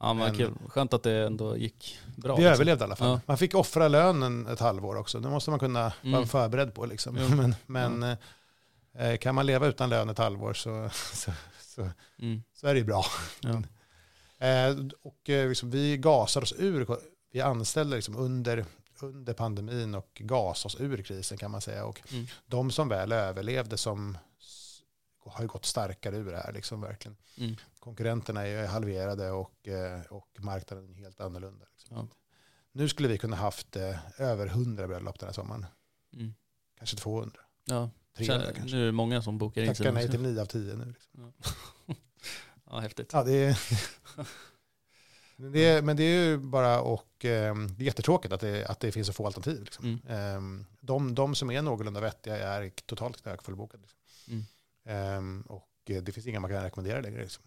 ja men, kul. Skönt att det ändå gick bra. Vi liksom. överlevde i alla fall. Ja. Man fick offra lönen ett halvår också. Det måste man kunna Mm. vara förberedd på. Liksom. Jo. Men, men eh, kan man leva utan lön ett halvår så, så, så, Mm. så är det ju bra. Ja. Eh, och liksom, vi gasar oss ur, vi anställde liksom under, under pandemin och gasade oss ur krisen kan man säga. Och Mm. de som väl överlevde som har ju gått starkare ur det här. Liksom, verkligen. Mm. Konkurrenterna är halverade och, eh, och marknaden är helt annorlunda. Liksom. Ja. Nu skulle vi kunna haft eh, över 100 bröllop den här sommaren. Mm. Kanske 200. Ja. 300 Känner, kanske. nu är det många som bokar in Tackar nej sig. till 9 av 10 nu. Liksom. Ja, häftigt. Ja, det är, Men det är, men det är ju bara och eh, det är jättetråkigt att det, att det finns så få alternativ. Liksom. Mm. Eh, de, de som är någorlunda vettiga är totalt knökfullbokade. Liksom. Mm. Eh, och eh, det finns inga man kan rekommendera längre. Liksom.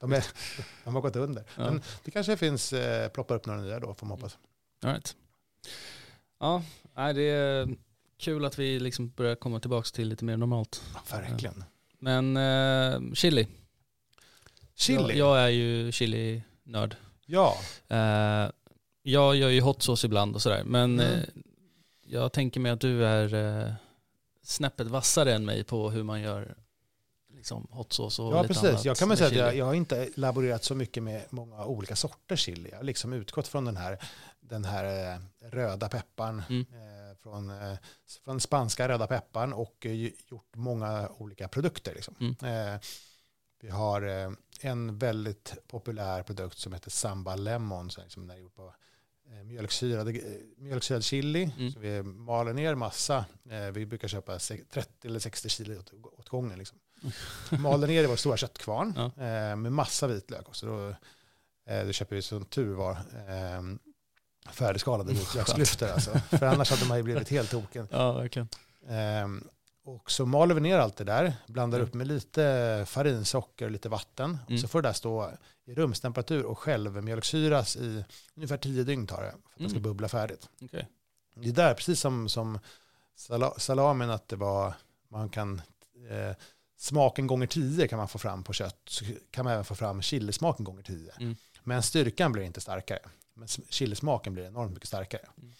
De, är, de har gått under. Ja. Men det kanske finns, eh, ploppar upp några nya då får man hoppas. All right. Ja, det är kul att vi liksom börjar komma tillbaka till lite mer normalt. Verkligen. Men eh, chili. Chili. Jag, jag är ju chili-nörd. Ja. Eh, jag gör ju hot sauce ibland och sådär. Men Mm. eh, jag tänker mig att du är eh, snäppet vassare än mig på hur man gör liksom, hot sauce och Ja, lite precis. annat Jag kan väl säga att jag, jag har inte laborerat så mycket med många olika sorters chili. Jag har liksom utgått från den här, den här eh, röda pepparn, Mm. eh, från, eh, från spanska röda pepparn och gjort många olika produkter. Liksom. Mm. Eh, vi har en väldigt populär produkt som heter Samba Lemon, som är gjord på mjölksyrad, eh, mjölksyrad chili. Mm. Så vi maler ner massa. Eh, vi brukar köpa se- 30 eller 60 kilo åt, åt gången. Liksom. Maler ner i vår stora köttkvarn Ja. eh, med massa vitlök. Och så då, eh, då köper vi som tur var eh, färdigskalade vitlöksklyftor. Alltså. För annars hade man ju blivit helt token. Ja, verkligen. Ehm, och så maler vi ner allt det där, blandar Mm. upp med lite farinsocker och lite vatten. Mm. Och så får det där stå i rumstemperatur och självmjölksyras i ungefär 10 dygn tar det för att det ska Mm. bubbla färdigt. Okej. Det är där, precis som, som salamin, att det var, man kan eh, smaken gånger 10 kan man få fram på kött. Så kan man även få fram chilismaken gånger 10. Mm. Men styrkan blir inte starkare. Men chilismaken blir enormt mycket starkare. Mm.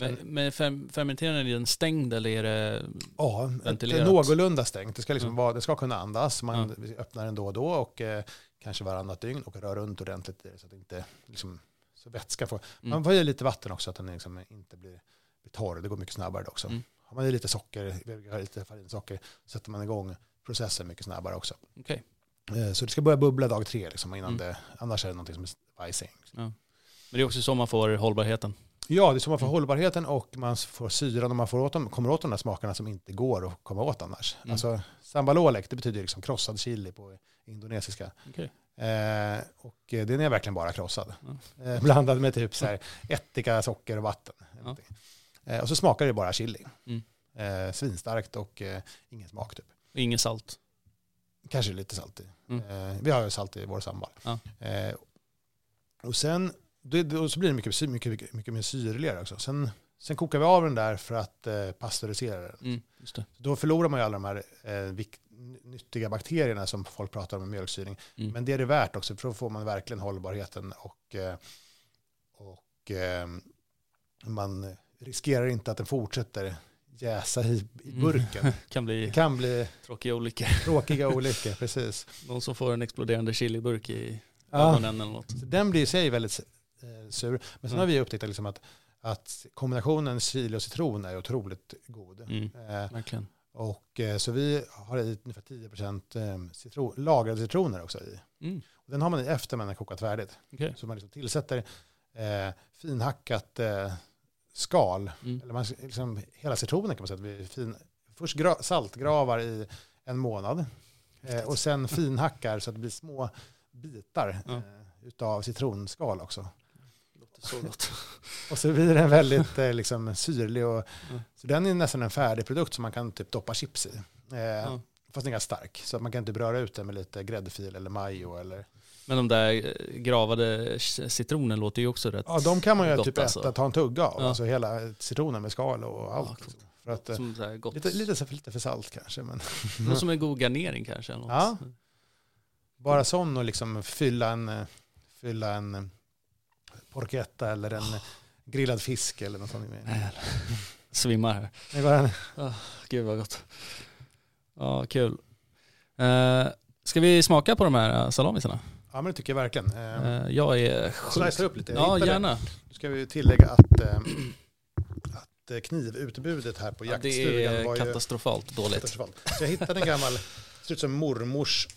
Men, men fermenterar ni den stängd eller är det... Ja, Ventilerat. någorlunda stängt. Det ska, liksom Ja. vara, det ska kunna andas. Man Ja. öppnar den då och då och eh, kanske varannat dygn och rör runt ordentligt så att inte liksom, så vätska får. Mm. Man får i lite vatten också så att den liksom inte blir, blir torr. Det går mycket snabbare också. Mm. Har man i lite socker, lite farinsocker, sätter man igång processen mycket snabbare också. Okej. Eh, så det ska börja bubbla dag tre liksom, innan Mm. det, annars är det någonting som är vajsing. Men det är också så man får hållbarheten. Ja, det är så man får Mm. hållbarheten och man får syran och man får åt dem, kommer åt de där smakerna som inte går att komma åt annars. Mm. Alltså sambalolek, det betyder liksom krossad chili på indonesiska. Okej. Eh, och eh, den är verkligen bara krossad. Ja. Eh, blandad med typ så här ättika, socker och vatten. någonting. Eh, och så smakar det bara chili. Mm. Eh, svinstarkt och eh, ingen smak typ. Och inget salt. Kanske lite salt i. Mm. Vi har ju salt i vår sambal. Och sen och så blir det mycket, mycket, mycket, mycket mer syrligare också. Sen, sen kokar vi av den där för att eh, pasteurisera den. Mm. Då förlorar man ju alla de här eh, nyttiga bakterierna som folk pratar om med mjölksyring. Mm. Men det är det värt också, för då får man verkligen hållbarheten och, eh, och eh, man riskerar inte att den fortsätter jäsa i, i Mm. burken. kan Det bli kan bli tråkiga olyckor. tråkiga olyckor, precis. Någon som får en exploderande chiliburk i Ja. ögonen eller något. Så den blir i sig väldigt eh, sur. Men sen Mm. har vi upptäckt liksom att, att kombinationen chili och citron är otroligt god. Mm, Eh, verkligen. Och, eh, så vi har i ungefär 10% eh, citron, lagrade citroner också i. Mm, Och den har man i efter man har kokat färdigt. okej. Så man liksom tillsätter eh, finhackat eh, skal, Mm. eller man, liksom, hela citronen kan man säga. att vi fin, först gra, saltgravar i en månad eh, och sen finhackar så att det blir små bitar eh, utav citronskal också. Så gott. Och så blir den väldigt eh, liksom, syrlig. Och, Mm. Så den är nästan en färdig produkt som man kan typ doppa chips i. Eh, Ja. Fast den är ganska stark. Så man kan typ röra ut den med lite gräddfil eller majo. Eller... Men de där eh, gravade citronen låter ju också rätt Ja, de kan man ju gott typ äta, alltså. ta en tugga av. Ja. Alltså hela citronen med skal och allt. Ja, liksom. För att, eh, lite, lite, lite för salt kanske. Men Något som en god garnering kanske. Något. Ja. bara sån och liksom fylla en, fylla en porchetta eller en grillad fisk eller något sånt. Nej, Svimmar här. Nej, bara, Gud vad gott. Ja, kul. Uh, ska vi smaka på de här eh, salamisarna? ja, men det tycker jag verkligen. Eh, jag är sjukt... upp lite. Ja, gärna. Nu ska vi tillägga att, att eh, knivutbudet här på Ja, det jaktstugan är var ju katastrofalt dåligt. katastrofalt. Så jag hittade en gammal, ser ut som mormors,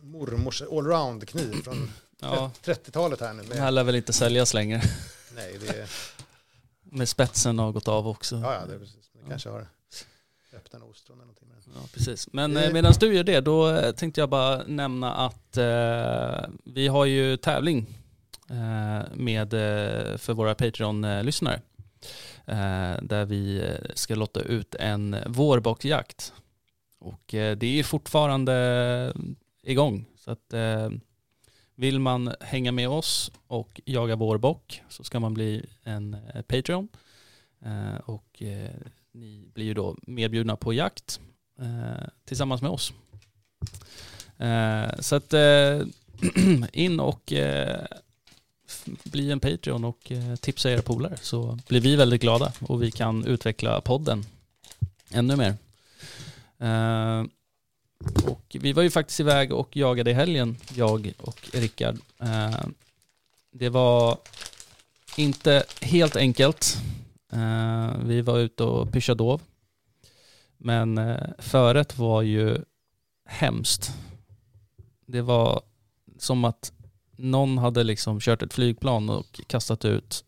mormors allround-kniv från Ja, 30-talet här nu. Med, här lär väl inte säljas längre. nej, det är, Med spetsen har gått av också. ja, ja, det är precis. Det Ja. kanske har öppnat ostron eller någonting. Ja, precis. Men eh, medan du gör det, då eh, tänkte jag bara nämna att eh, vi har ju tävling eh, med, eh, för våra Patreon-lyssnare. Eh, där vi ska lotta ut en vårbockjakt. Och det är fortfarande igång. Så att vill man hänga med oss och jaga vår bock så ska man bli en eh, Patreon. Eh, och eh, ni blir ju då medbjudna på jakt tillsammans med oss. Så att in och bli en Patreon och tipsa era polare så blir vi väldigt glada och vi kan utveckla podden ännu mer. Och vi var ju faktiskt iväg och jagade i helgen, jag och Rickard. Eh, det var inte helt enkelt. Eh, vi var ute och pyschade dov. Men eh, föret var ju hemskt. Det var som att någon hade liksom kört ett flygplan och kastat ut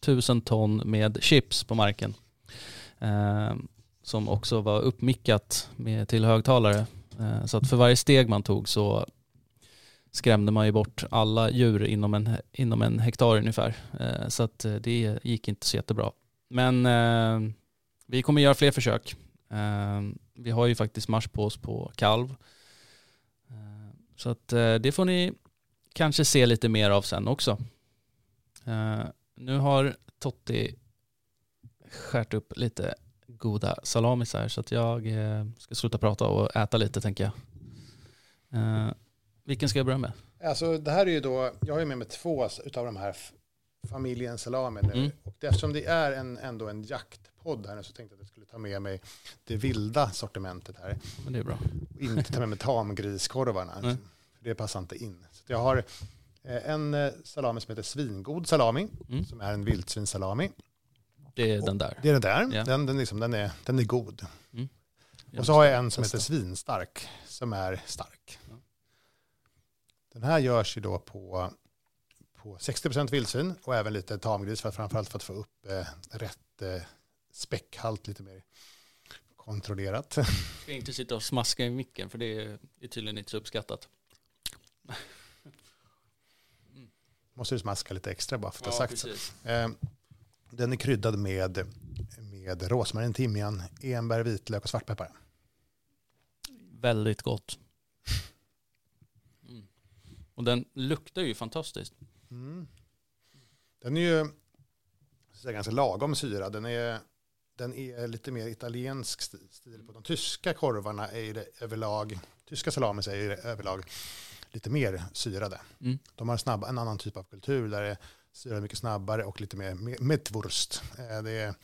tusen ton med chips på marken. Som också var uppmickat med, till högtalare. Eh, så att för varje steg man tog så skrämde man ju bort alla djur inom en, inom en hektar ungefär. Eh, så att eh, det gick inte så jättebra. Men eh, vi kommer göra fler försök. Eh, vi har ju faktiskt marsch på oss på kalv. Eh, så att eh, det får ni kanske se lite mer av sen också. Eh, nu har Totti skärt upp lite goda salamisar så att jag eh, ska sluta prata och äta lite tänker jag. Eh, vilken ska jag börja med? Alltså det här är ju då, jag har ju med mig två av de här familjen salami nu. Mm. Och eftersom det är en, ändå en jaktpodd här nu så tänkte jag att jag skulle ta med mig det vilda sortimentet här. Men det är bra. Och inte ta med mig tamgriskorvarna. Nej. För det passar inte in. Så jag har eh, en salami som heter svingod salami. Mm. Som är en vildsvinssalami. Det är den där. Det är den där. Ja. Den, den, liksom, den, är, den är god. Jag Och så har jag en som heter svinstark, som är stark. Ja. Den här görs ju då på, på 60% vildsvin och även lite tamgris, för att, framförallt för att få upp eh, rätt eh, späckhalt lite mer kontrollerat. ska inte sitta och smaska i micken för det är tydligen inte så uppskattat. Måste du smaska lite extra bara för att ha sagt så. precis. Eh, den är kryddad med, med rosmarin, timjan, enbär, vitlök och svartpeppar. Väldigt gott. Mm. Och den luktar ju fantastiskt. Mm. Den är ju så ganska lagom syrad. Den är, den är lite mer italiensk sti- stil på de tyska korvarna är det överlag, tyska salamis är det överlag lite mer syrade. Mm. De har snabb, en annan typ av kultur där det syrar mycket snabbare och lite mer metwurst. Eh, Det,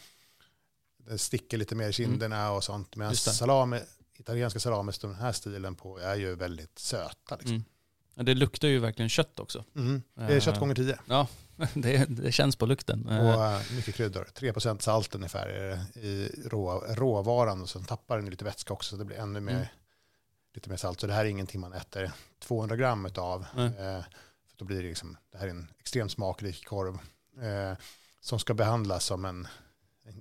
det sticker lite mer i kinderna och sånt. Medan Mm. Det. salami, italienska salamis, den här stilen på, är ju väldigt söta. Liksom. Mm. Ja, Det luktar ju verkligen kött också. Mm. Det är kött Eh, gånger tio. Ja, det, det känns på lukten. Och Eh, mycket kryddor. 3% salt ungefär i rå, råvaran och sen tappar den lite vätska också så det blir ännu mer, Mm. lite mer salt. Så det här är ingenting man äter 200 gram av. Då blir det liksom, det här är en extremt smakrik korv eh, som ska behandlas som en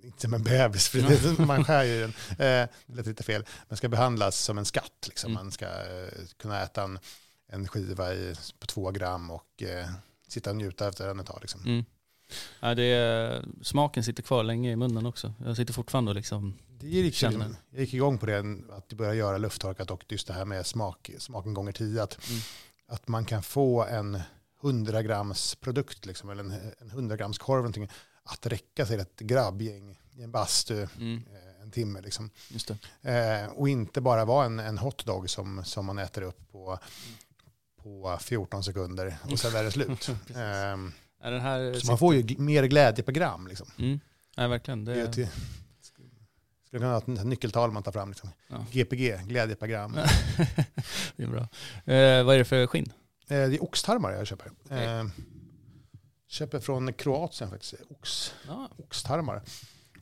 inte som en bebis, för det, man skär ju den. Eh, det lät lite fel. Men ska behandlas som en skatt. Liksom. Mm. Man ska eh, kunna äta en, en skiva i, på två gram och eh, sitta och njuta efter den ett tag. Liksom. Mm. Ja, det är, smaken sitter kvar länge i munnen också. Jag sitter fortfarande och liksom, Det gick, Känner. jag gick igång på det, att börja göra lufttorkat och just det här med smak, smaken gånger tio. Att, Mm. Att man kan få en 100 grams produkt, liksom, eller en, en 100 grams korv, någonting, att räcka sig ett grabbgäng i en bastu mm, eh, en timme. Liksom. Eh, och inte bara vara en, en hotdog som, som man äter upp på, på 14 sekunder och sen är det slut. Eh, Är så man får ju mer glädje per gram. Liksom. Mm. Ja, verkligen. Det Det, till, skulle kunna ha ett nyckeltal man tar fram. Liksom. Ja. GPG, glädje per gram. Ja. det är bra. Eh, vad är det för skinn? Eh, det är oxtarmar jag köper. Okej. Eh, köper från Kroatien faktiskt. Ox, Ja, oxtarmar.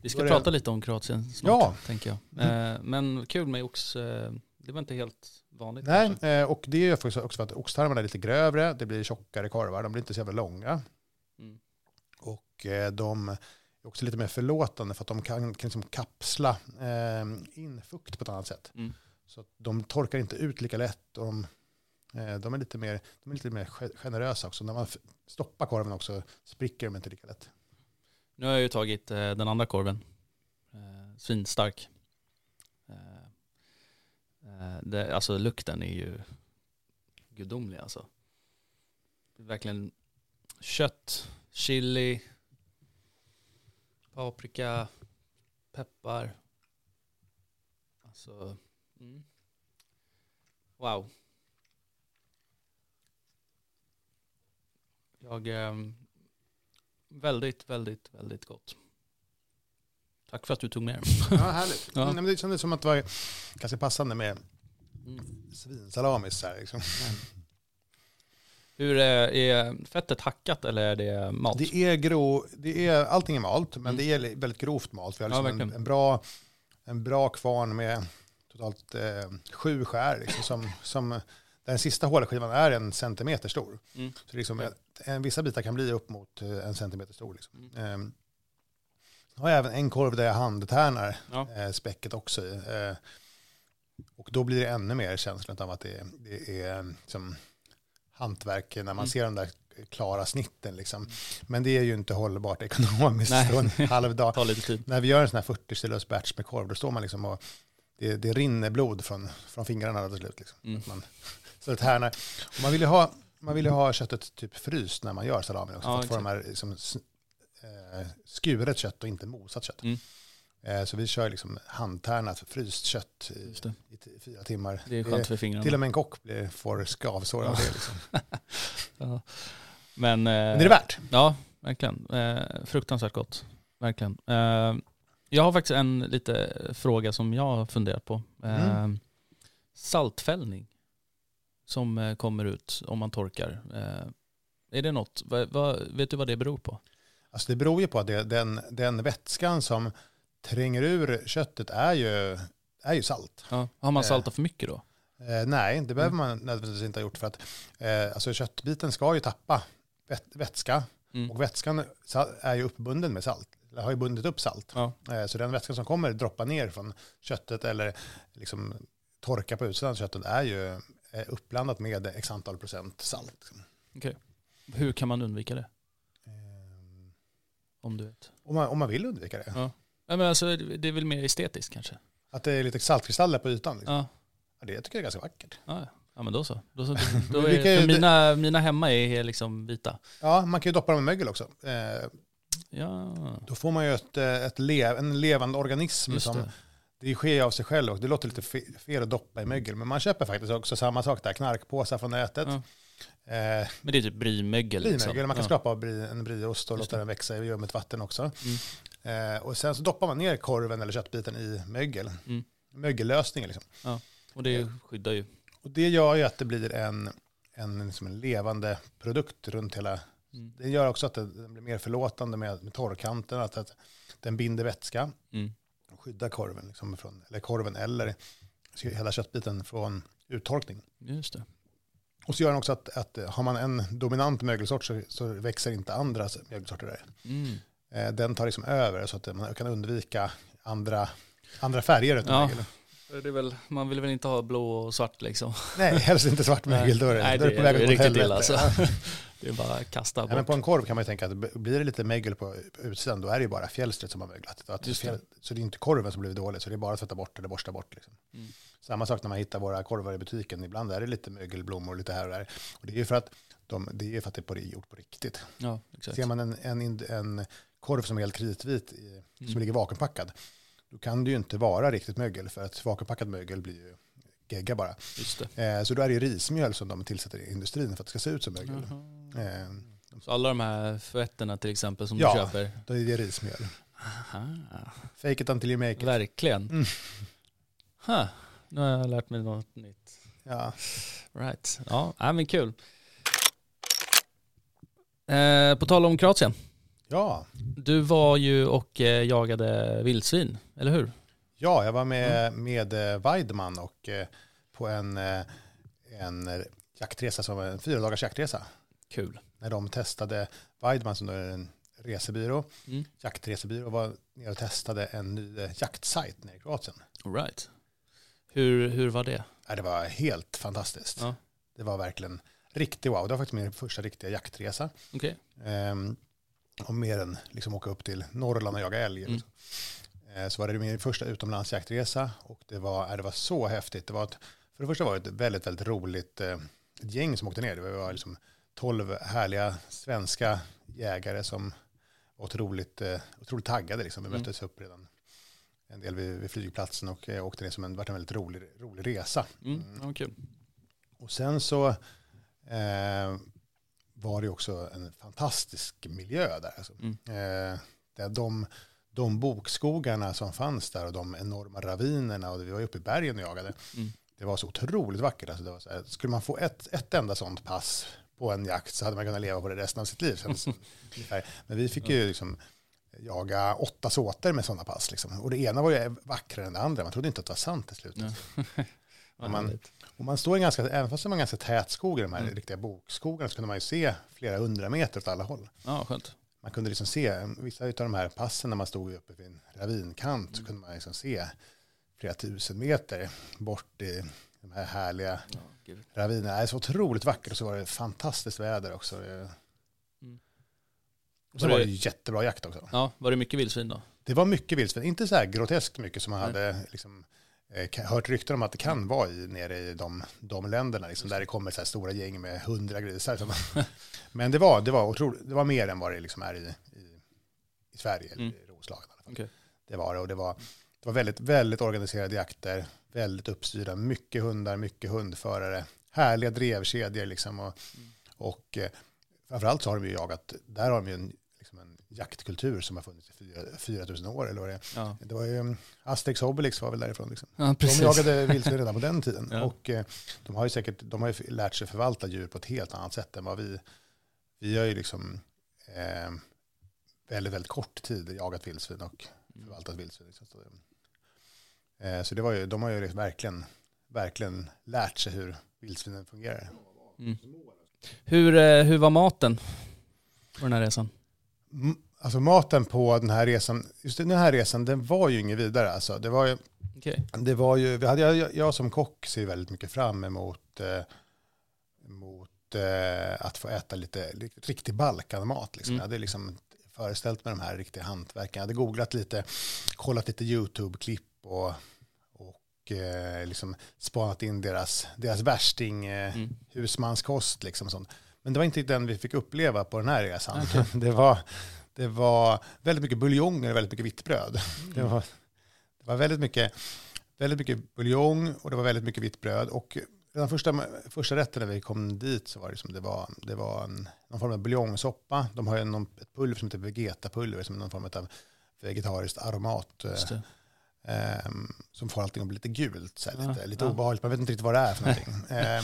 vi ska prata lite om Kroatien snart, Ja. tänker jag. Eh, men kul med ox. Eh, det var inte helt vanligt. Nej, kanske. eh, och det är faktiskt också för att oxtarmarna är lite grövre. Det blir tjockare korvar. De blir inte så jävla långa. Mm. Och eh, de också lite mer förlåtande för att de kan, kan liksom kapsla eh, in fukt på ett annat sätt. Mm. Så att de torkar inte ut lika lätt. Och de, eh, de, är lite mer, de är lite mer ge- generösa också. När man stoppar korven också spricker de inte lika lätt. Nu har jag ju tagit eh, den andra korven. Eh, svinstark. Eh, eh, det, alltså lukten är ju gudomlig alltså. verkligen kött, chili, paprika, peppar. Alltså, mm. wow. Jag, eh, väldigt, väldigt, väldigt gott. Tack för att du tog med den. Ja, härligt. Ja. Men det kändes som att det var ganska passande med Mm. svinsalamis. Här, liksom. Hur är, är fettet hackat eller är det malt? Det är grå, det är, allting är malt, men Mm. det är väldigt grovt malt. Vi har Ja, liksom en, verkligen. en, bra, en bra kvarn med totalt eh, sju skär. Liksom, som, som, den sista hårda skivan är en centimeter stor. Mm. Så liksom, en, en, vissa bitar kan bli upp mot eh, en centimeter stor. Liksom. Mm. Eh, jag har även en korv där jag handtärnar Ja. eh, späcket också i. Eh, och då blir det ännu mer känslan av att det, är- det är liksom hantverk när man Mm. ser de där klara snitten. Liksom. Men det är ju inte hållbart ekonomiskt en halv dag. När vi gör en sån här 40 kilos batch med korv, då står man liksom och det, det rinner blod från, från fingrarna till slut. Liksom. Mm. Man, så det tärnar. Och man vill ju ha, man vill ha köttet typ fryst när man gör salamin också. Ja, för att få de här liksom, eh, skuret kött och inte mosat kött. Mm. Eh, så vi kör liksom handtärnat fryst kött i, det. fyra timmar. Det är skönt för fingrarna. till och med en kock blir, får skavsår av det. Liksom. Ja. Men, Men eh, det är det värt. Ja, verkligen. Eh, fruktansvärt gott. Verkligen. Jag har faktiskt en lite fråga som jag har funderat på. Mm. Saltfällning som kommer ut om man torkar. Är det något? Vet du vad det beror på? Alltså det beror ju på att det, den, den vätskan som tränger ur köttet är ju, är ju salt. Ja. Har man Eh. saltat för mycket då? Eh, nej, det behöver Mm. man nödvändigtvis inte ha gjort för att eh, alltså köttbiten ska ju tappa vät, vätska Mm. och vätskan är ju uppbunden med salt. Har ju bundit upp salt. Ja. Eh, så den vätskan som kommer droppa ner från köttet eller liksom torka på utsidan av köttet är ju uppblandat med x antal procent salt. liksom. Hur kan man undvika det? Eh, Om du vet. om, man, om man vill undvika det. Ja. Ja, men alltså, det är väl mer estetiskt kanske? Att det är lite saltkristaller på ytan. Liksom. Ja. Ja, det tycker jag är ganska vackert. Ja, ja. men då så. Då, så, då är, för mina, mina hemma är liksom vita. Ja, man kan ju doppa dem i mögel också. Eh, Ja, då får man ju ett, eh, ett lev, en levande organism just som det. det sker av sig själv och det låter lite fe- fel att doppa i mögel. Men man köper faktiskt också samma sak där, knarkpåsar från nätet. Ja. Eh, Men det är typ brymögel. brimögel, liksom. man kan ja. skrapa av en brieost och Just låta den växa i ljummet vatten också. Mm. Eh, och sen så doppar man ner korven eller köttbiten i mögel. Mm. Mögellösningen liksom. Och det skyddar ju. Och det gör ju att det blir en, en, liksom en levande produkt runt hela Mm. Det gör också att den blir mer förlåtande med, med torrkanten, att, att den binder vätska Mm. och skyddar korven, liksom från, eller korven eller hela köttbiten från uttorkning. Just det. Och så gör den också att, att har man en dominant mögelsort så, så växer inte andra mögelsorter där. Mm. Eh, Den tar liksom över så att man kan undvika andra, andra färger Ja. mögel. Det är väl, man vill väl inte ha blå och svart liksom. Nej, helst inte svart mögel, då är det, Nej, då är det det på väg åt riktigt illa helvete. alltså. Det är bara att kasta Ja, men bort. på en korv kan man ju tänka att blir det lite mögel på utsidan då är det ju bara fjälstret som har möglat. Det. fjäll, så det är inte korven som blir dålig, så det är bara att tvätta bort eller borsta bort. Liksom. Mm. Samma sak när man hittar våra korvar i butiken. Ibland är det lite mögelblommor lite här och där. Och det är ju för att, de, det, är ju för att det är på, gjort på riktigt. Ja, exakt. Ser man en, en, en korv som är helt kritvit, i, Mm. som ligger vakuumpackad, då kan det ju inte vara riktigt mögel, för att vakuumpackad mögel blir ju gegga bara. Eh, så då är det ju rismjöl som de tillsätter i industrin för att det ska se ut som mögel. Eh, Så alla de här fötterna till exempel som Ja. du köper. är det rismjöl. Aha. Fake it until you make it. Verkligen. Mm. Huh. Nu har jag lärt mig något nytt. Ja. Right. Ja, ja men kul. Eh, på tal om Kroatien. Ja, Du var ju och eh, jagade vildsvin, eller hur? Ja, jag var med, med eh, Weidman och eh, på en, en jaktresa som var en fyra dagars jaktresa. Kul. När de testade, Weidman som är en resebyrå, Mm. jaktresebyrå, var nere och testade en ny jaktsajt nere i Kroatien. All right. Hur, hur var det? Ja, det var helt fantastiskt. Ja. Det var verkligen riktigt wow. Det var faktiskt min första riktiga jaktresa. Okej. Ehm, och mer än liksom åka upp till Norrland och jaga älg. Mm. liksom. Eh, så var det min första utomlandsjaktresa och det var, eh, det var så häftigt. Det var ett, för det första var det ett väldigt, väldigt roligt eh, ett gäng som åkte ner. Det var liksom 12 härliga svenska jägare som var otroligt, otroligt taggade. Liksom. Vi Mm. möttes upp redan en del vid, vid flygplatsen och åkte ner som en, vart en väldigt rolig, rolig resa. Mm. Ja, kul. Och sen så eh, var det också en fantastisk miljö där. Alltså. Mm. Eh, där de, de bokskogarna som fanns där och de enorma ravinerna och vi var uppe i bergen och jagade. Mm. Det var så otroligt vackert. Alltså det var så här, skulle man få ett, ett enda sånt pass på en jakt så hade man kunnat leva på det resten av sitt liv. Men vi fick ju liksom jaga åtta såter med sådana pass. Liksom. Och det ena var ju vackrare än det andra. Man trodde inte att det var sant till slut. Om man-. Och man står i ganska, även fast det var ganska tät skog i de här Mm. riktiga bokskogarna så kunde man ju se flera hundra meter åt alla håll. Ja, skönt. Man kunde liksom se, vissa av de här passen när man stod uppe vid en ravinkant Mm. så kunde man liksom se flera tusen meter bort i de här härliga Ja, ravinerna. Det är så otroligt vackert och så var det fantastiskt väder också. Mm. Och så Var var det- det jättebra jakt också. ja, var det mycket vildsvin då? Det var mycket vildsvin, inte så här groteskt mycket som man Nej. hade liksom, hört rykten om att det kan vara i, nere i de, de länderna, liksom, där det kommer så stora gäng med hundra grisar. Men det var, det, var otroligt, det var mer än vad det liksom är i, i, i Sverige, eller Mm. i Roslagen. Okej. Det var det och det var, det var väldigt, väldigt organiserade jakter, väldigt uppstyrda, mycket hundar, mycket hundförare, härliga drevkedjor liksom. Och, Mm. och eh, framförallt så har de ju jagat, där har de ju en jaktkultur som har funnits i fyra- 4000 år eller vad det är. Ja, Det var ju um, Asterix Obelix var väl därifrån. Liksom. ja De jagade vildsvin redan på den tiden. Ja. Och eh, de har ju säkert de har ju lärt sig förvalta djur på ett helt annat sätt än vad vi. Vi har ju liksom eh, väldigt, väldigt kort tid jagat vildsvin och Mm. förvaltat vildsvin. Liksom. Så, eh, så det var ju, de har ju liksom verkligen, verkligen lärt sig hur vildsvinen fungerar. Mm. Hur, eh, hur var maten på den här resan? Alltså maten på den här resan, just den här resan, den var ju inget vidare. Alltså, det var ju, Okej. Det var ju, vi hade, jag, jag som kock ser väldigt mycket fram emot eh, mot, eh, att få äta lite, lite riktig Balkanmat. Liksom. Mm. Jag hade liksom föreställt mig de här riktiga hantverken. Jag hade googlat lite, kollat lite YouTube-klipp och, och eh, liksom spanat in deras, deras värsting, eh, Mm. husmanskost. Liksom, sånt. Men det var inte den vi fick uppleva på den här resan. Okej. Det, var, det var väldigt mycket buljonger och väldigt mycket vitt bröd. Det var, det var väldigt mycket, väldigt mycket buljong och det var väldigt mycket vitt bröd. Och redan första, första rätten när vi kom dit så var det som det var, det var en, någon form av buljongsoppa. De har ju någon, ett pulver som heter Vegeta-pulver som är någon form av vegetariskt aromat. eh, ehm, som får allting att bli lite gult, så här, Ja, lite, lite ja. obehagligt. Man vet inte riktigt vad det är för någonting. Ehm,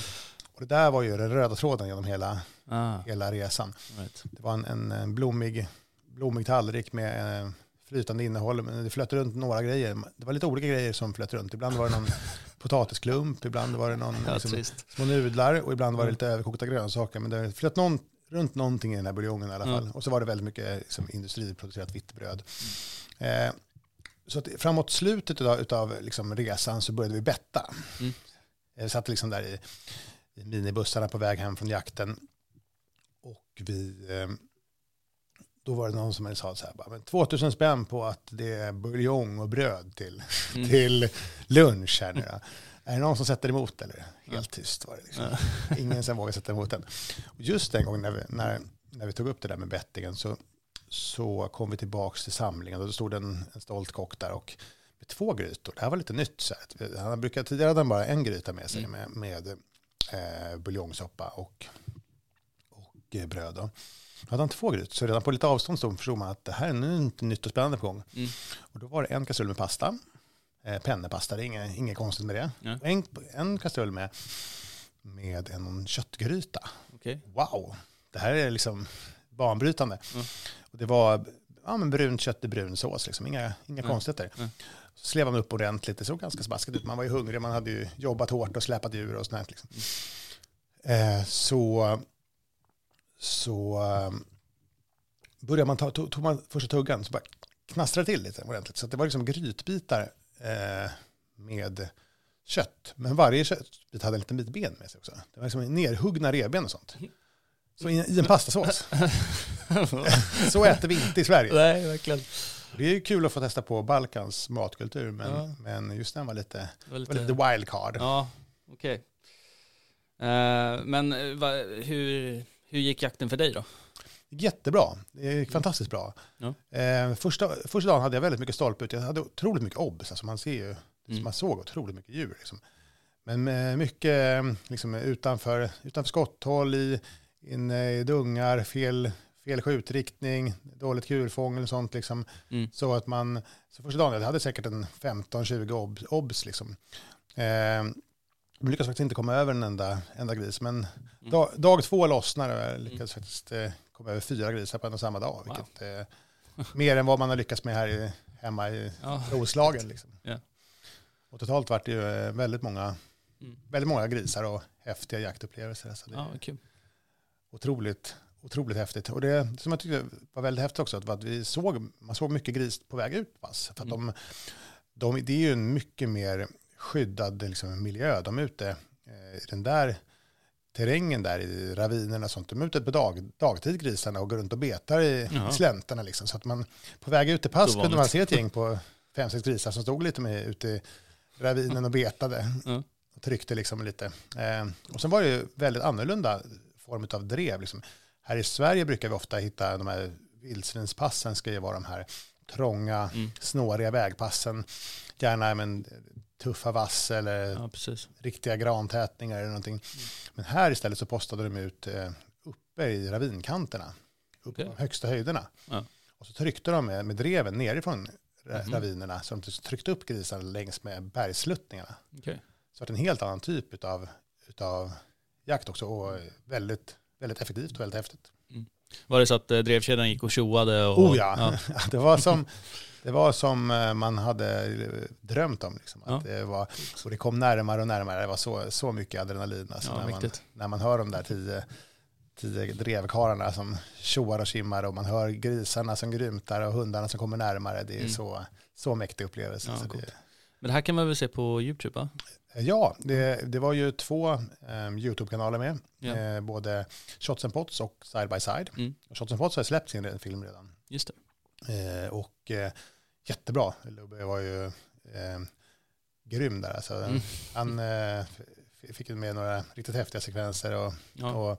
och det där var ju den röda tråden genom hela, Ah, hela resan. right. Det var en, en, en blommig, blommig tallrik med eh, flytande innehåll, men det flöt runt några grejer. Det var lite olika grejer som flöt runt. Ibland var det någon potatisklump, ibland var det någon Ja, liksom, små nudlar och ibland var det Mm. lite överkokta grönsaker. Men det flöt någon, runt någonting i den här buljongen i alla fall. Mm. Och så var det väldigt mycket liksom, industriproducerat vitt bröd. Eh, så att framåt slutet utav liksom, resan så började vi betta. Mm. Jag satt liksom där i, i minibussarna på väg hem från jakten. Och vi, eh, då var det någon som sa så här, bara, men 2000 spänn på att det är buljong och bröd till, Mm. till lunch här nu då. Är det någon som sätter emot eller? Helt tyst var det. Liksom. Ingen som vågade sätta emot den. Och just den gången när vi, när, när vi tog upp det där med bettingen så, så kom vi tillbaka till samlingen och då stod en, en stolt kock där och med två grytor. Det här var lite nytt. Så här. Han brukar, tidigare hade han bara en gryta med sig Mm. med, med eh, buljongsoppa och, och eh, bröd. Då. Då hade han två grytor, så redan på lite avstånd så förstod man att det här är nu inte nytt och spännande på gång. Mm. Och då var det en kastrull med pasta, eh, pennepasta, det är inget, inget konstigt med det. Ja. Och En, en kastrull med, med en köttgryta. Okej. Wow, det här är liksom banbrytande. Mm. Och det var ja, men brunt kött i brun sås, liksom. inga, inga Mm. konstigheter. Mm. Så slev man upp ordentligt, det såg ganska smaskigt ut. Man var ju hungrig, man hade ju jobbat hårt och släpat djur och sånt liksom. eh, Så, så eh, började man ta, tog, tog man första tuggan så bara knastrade till lite ordentligt. Så det var liksom grytbitar eh, med kött. Men varje köttbit hade en liten bit ben med sig också. Det var liksom nerhuggna revben och sånt. Så i, i en pastasås. så äter vi inte i Sverige. Nej, verkligen. Det är ju kul att få testa på Balkans matkultur, men, Ja. men just den var lite, var lite wild card. Ja, okej. Eh, men eh, va, hur, Hur gick jakten för dig då? Jättebra, det gick fantastiskt bra. Ja. Eh, första, första dagen hade jag väldigt mycket stolpe ut. Jag hade otroligt mycket obs, alltså man ser ju, Mm. man såg otroligt mycket djur. Liksom. Men mycket liksom, utanför, utanför skotthåll, i, inne i dungar, fel, fel skjutriktning, dåligt kulfång och sånt. Liksom. Mm. Så att man, så första dagen, jag hade säkert en 15-20 obs, obs liksom. Eh, jag lyckades faktiskt inte komma över en enda, enda gris, men Mm. dag, dag två lossnade och jag lyckades faktiskt eh, komma över fyra grisar på en och samma dag. Wow. Vilket, eh, mer än vad man har lyckats med här i, hemma i Ja. Roslagen. Liksom. Ja. Och totalt vart det ju eh, väldigt många, Mm. väldigt många grisar och häftiga jaktupplevelser. Så det Ja, kul. otroligt, otroligt häftigt. Och det som jag tyckte var väldigt häftigt också var att vi såg, man såg mycket gris på väg ut på pass. För att Mm. de, de, det är ju en mycket mer skyddad liksom, miljö. De är ute eh, i den där terrängen där i ravinerna och sånt. De är ute på dag, dagtid grisarna och går runt och betar i, i slänterna. Liksom. Så att man på väg ut till pass kunde man se ett gäng på fem, sex grisar som stod lite med ute i ravinen och betade. Ja. Och tryckte liksom lite. Eh, och sen var det ju väldigt annorlunda form av drev. Liksom. Här i Sverige brukar vi ofta hitta de här vildsvinspassen ska ju vara de här trånga, Mm. snåriga vägpassen. Gärna med en tuffa vass eller Ja, riktiga grantätningar eller någonting. Men här istället så postade de ut eh, uppe i ravinkanterna, uppe Okej. på de högsta höjderna. Ja. Och så tryckte de med, med dreven nerifrån Mhm. ravinerna, så de tryckte upp grisarna längs med bergsluttningarna. Okej. Så att en helt annan typ utav jakt också och väldigt, väldigt effektivt och väldigt häftigt. Var det så att eh, drevkedjan gick och tjoade? Och, Oh ja, det var som, det var som eh, man hade eh, drömt om. Liksom. Att det var, och det kom närmare och närmare. Det var så, så mycket adrenalin. Alltså, Ja, när, man, när man hör de där tio, tio drevkarlarna som tjoar och simmar och man hör grisarna som grymtar och hundarna som kommer närmare. Det är Mm. så, så mäktig upplevelse. Ja, så det, Men det här kan man väl se på YouTube va? Ja, det, det var ju två eh, YouTube-kanaler med. Ja. Eh, både Shots and Pots och Side by Side. Mm. Shots and Pots har släppt sin film redan. Just det. Eh, och eh, jättebra. Lubbe var ju eh, grym där. Alltså, Mm. Han eh, fick med några riktigt häftiga sekvenser och, Ja. och,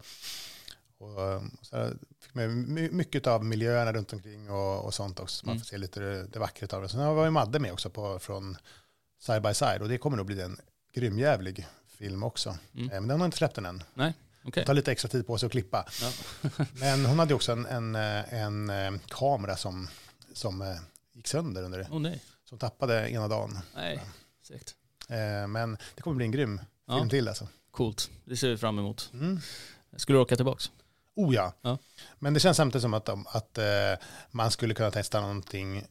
och, så fick med my- mycket av miljöerna runt omkring och, och sånt också. Så man Mm. får se lite det, det vackra av det. Sen var ju Madde med också på, från Side by Side och det kommer nog bli en grymjävlig film också. Mm. Eh, men den har inte släppt den än. Okej. Det tar lite extra tid på sig att klippa. Ja. Men hon hade också en, en, eh, en, eh, kamera som, som gick sönder under det. Åh nej. Som tappade ena dagen. Nej. Segt. Men det kommer bli en grym Ja, film till alltså. coolt. Det ser vi fram emot. Mm. Skulle du åka tillbaks? Oh ja. Ja. Men det känns samtidigt som att, att man skulle kunna testa någonting,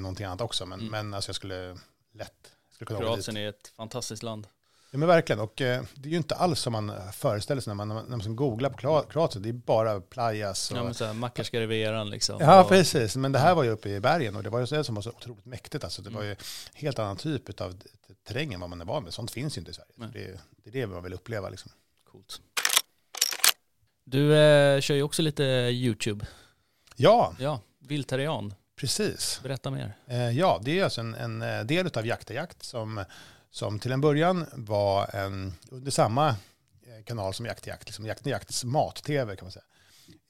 någonting annat också. Men, Mm. men alltså jag skulle lätt Kroatien är ett fantastiskt land. Ja, men verkligen. Och eh, det är ju inte alls som man föreställer sig när man, när man googlar på Kro- Kroatien. Det är bara playas. Och, Ja, men så här, Mackarska rivieran liksom. Ja, Och- precis. Men det här var ju uppe i bergen och det var ju det som var så otroligt mäktigt. Alltså, det var Mm. ju helt annan typ av terräng än vad man är van med. Sånt finns ju inte i Sverige. Det, är- det är det man vill uppleva. Liksom. Coolt. Du eh, kör ju också lite YouTube. Ja, Ja, Viltarian. Precis. Berätta mer. Eh, ja, det är alltså en, en eh, del av Jaktajakt som, som till en början var en, under samma eh, kanal som Jaktjakt, liksom Jakt Jakts mat-tv kan man säga.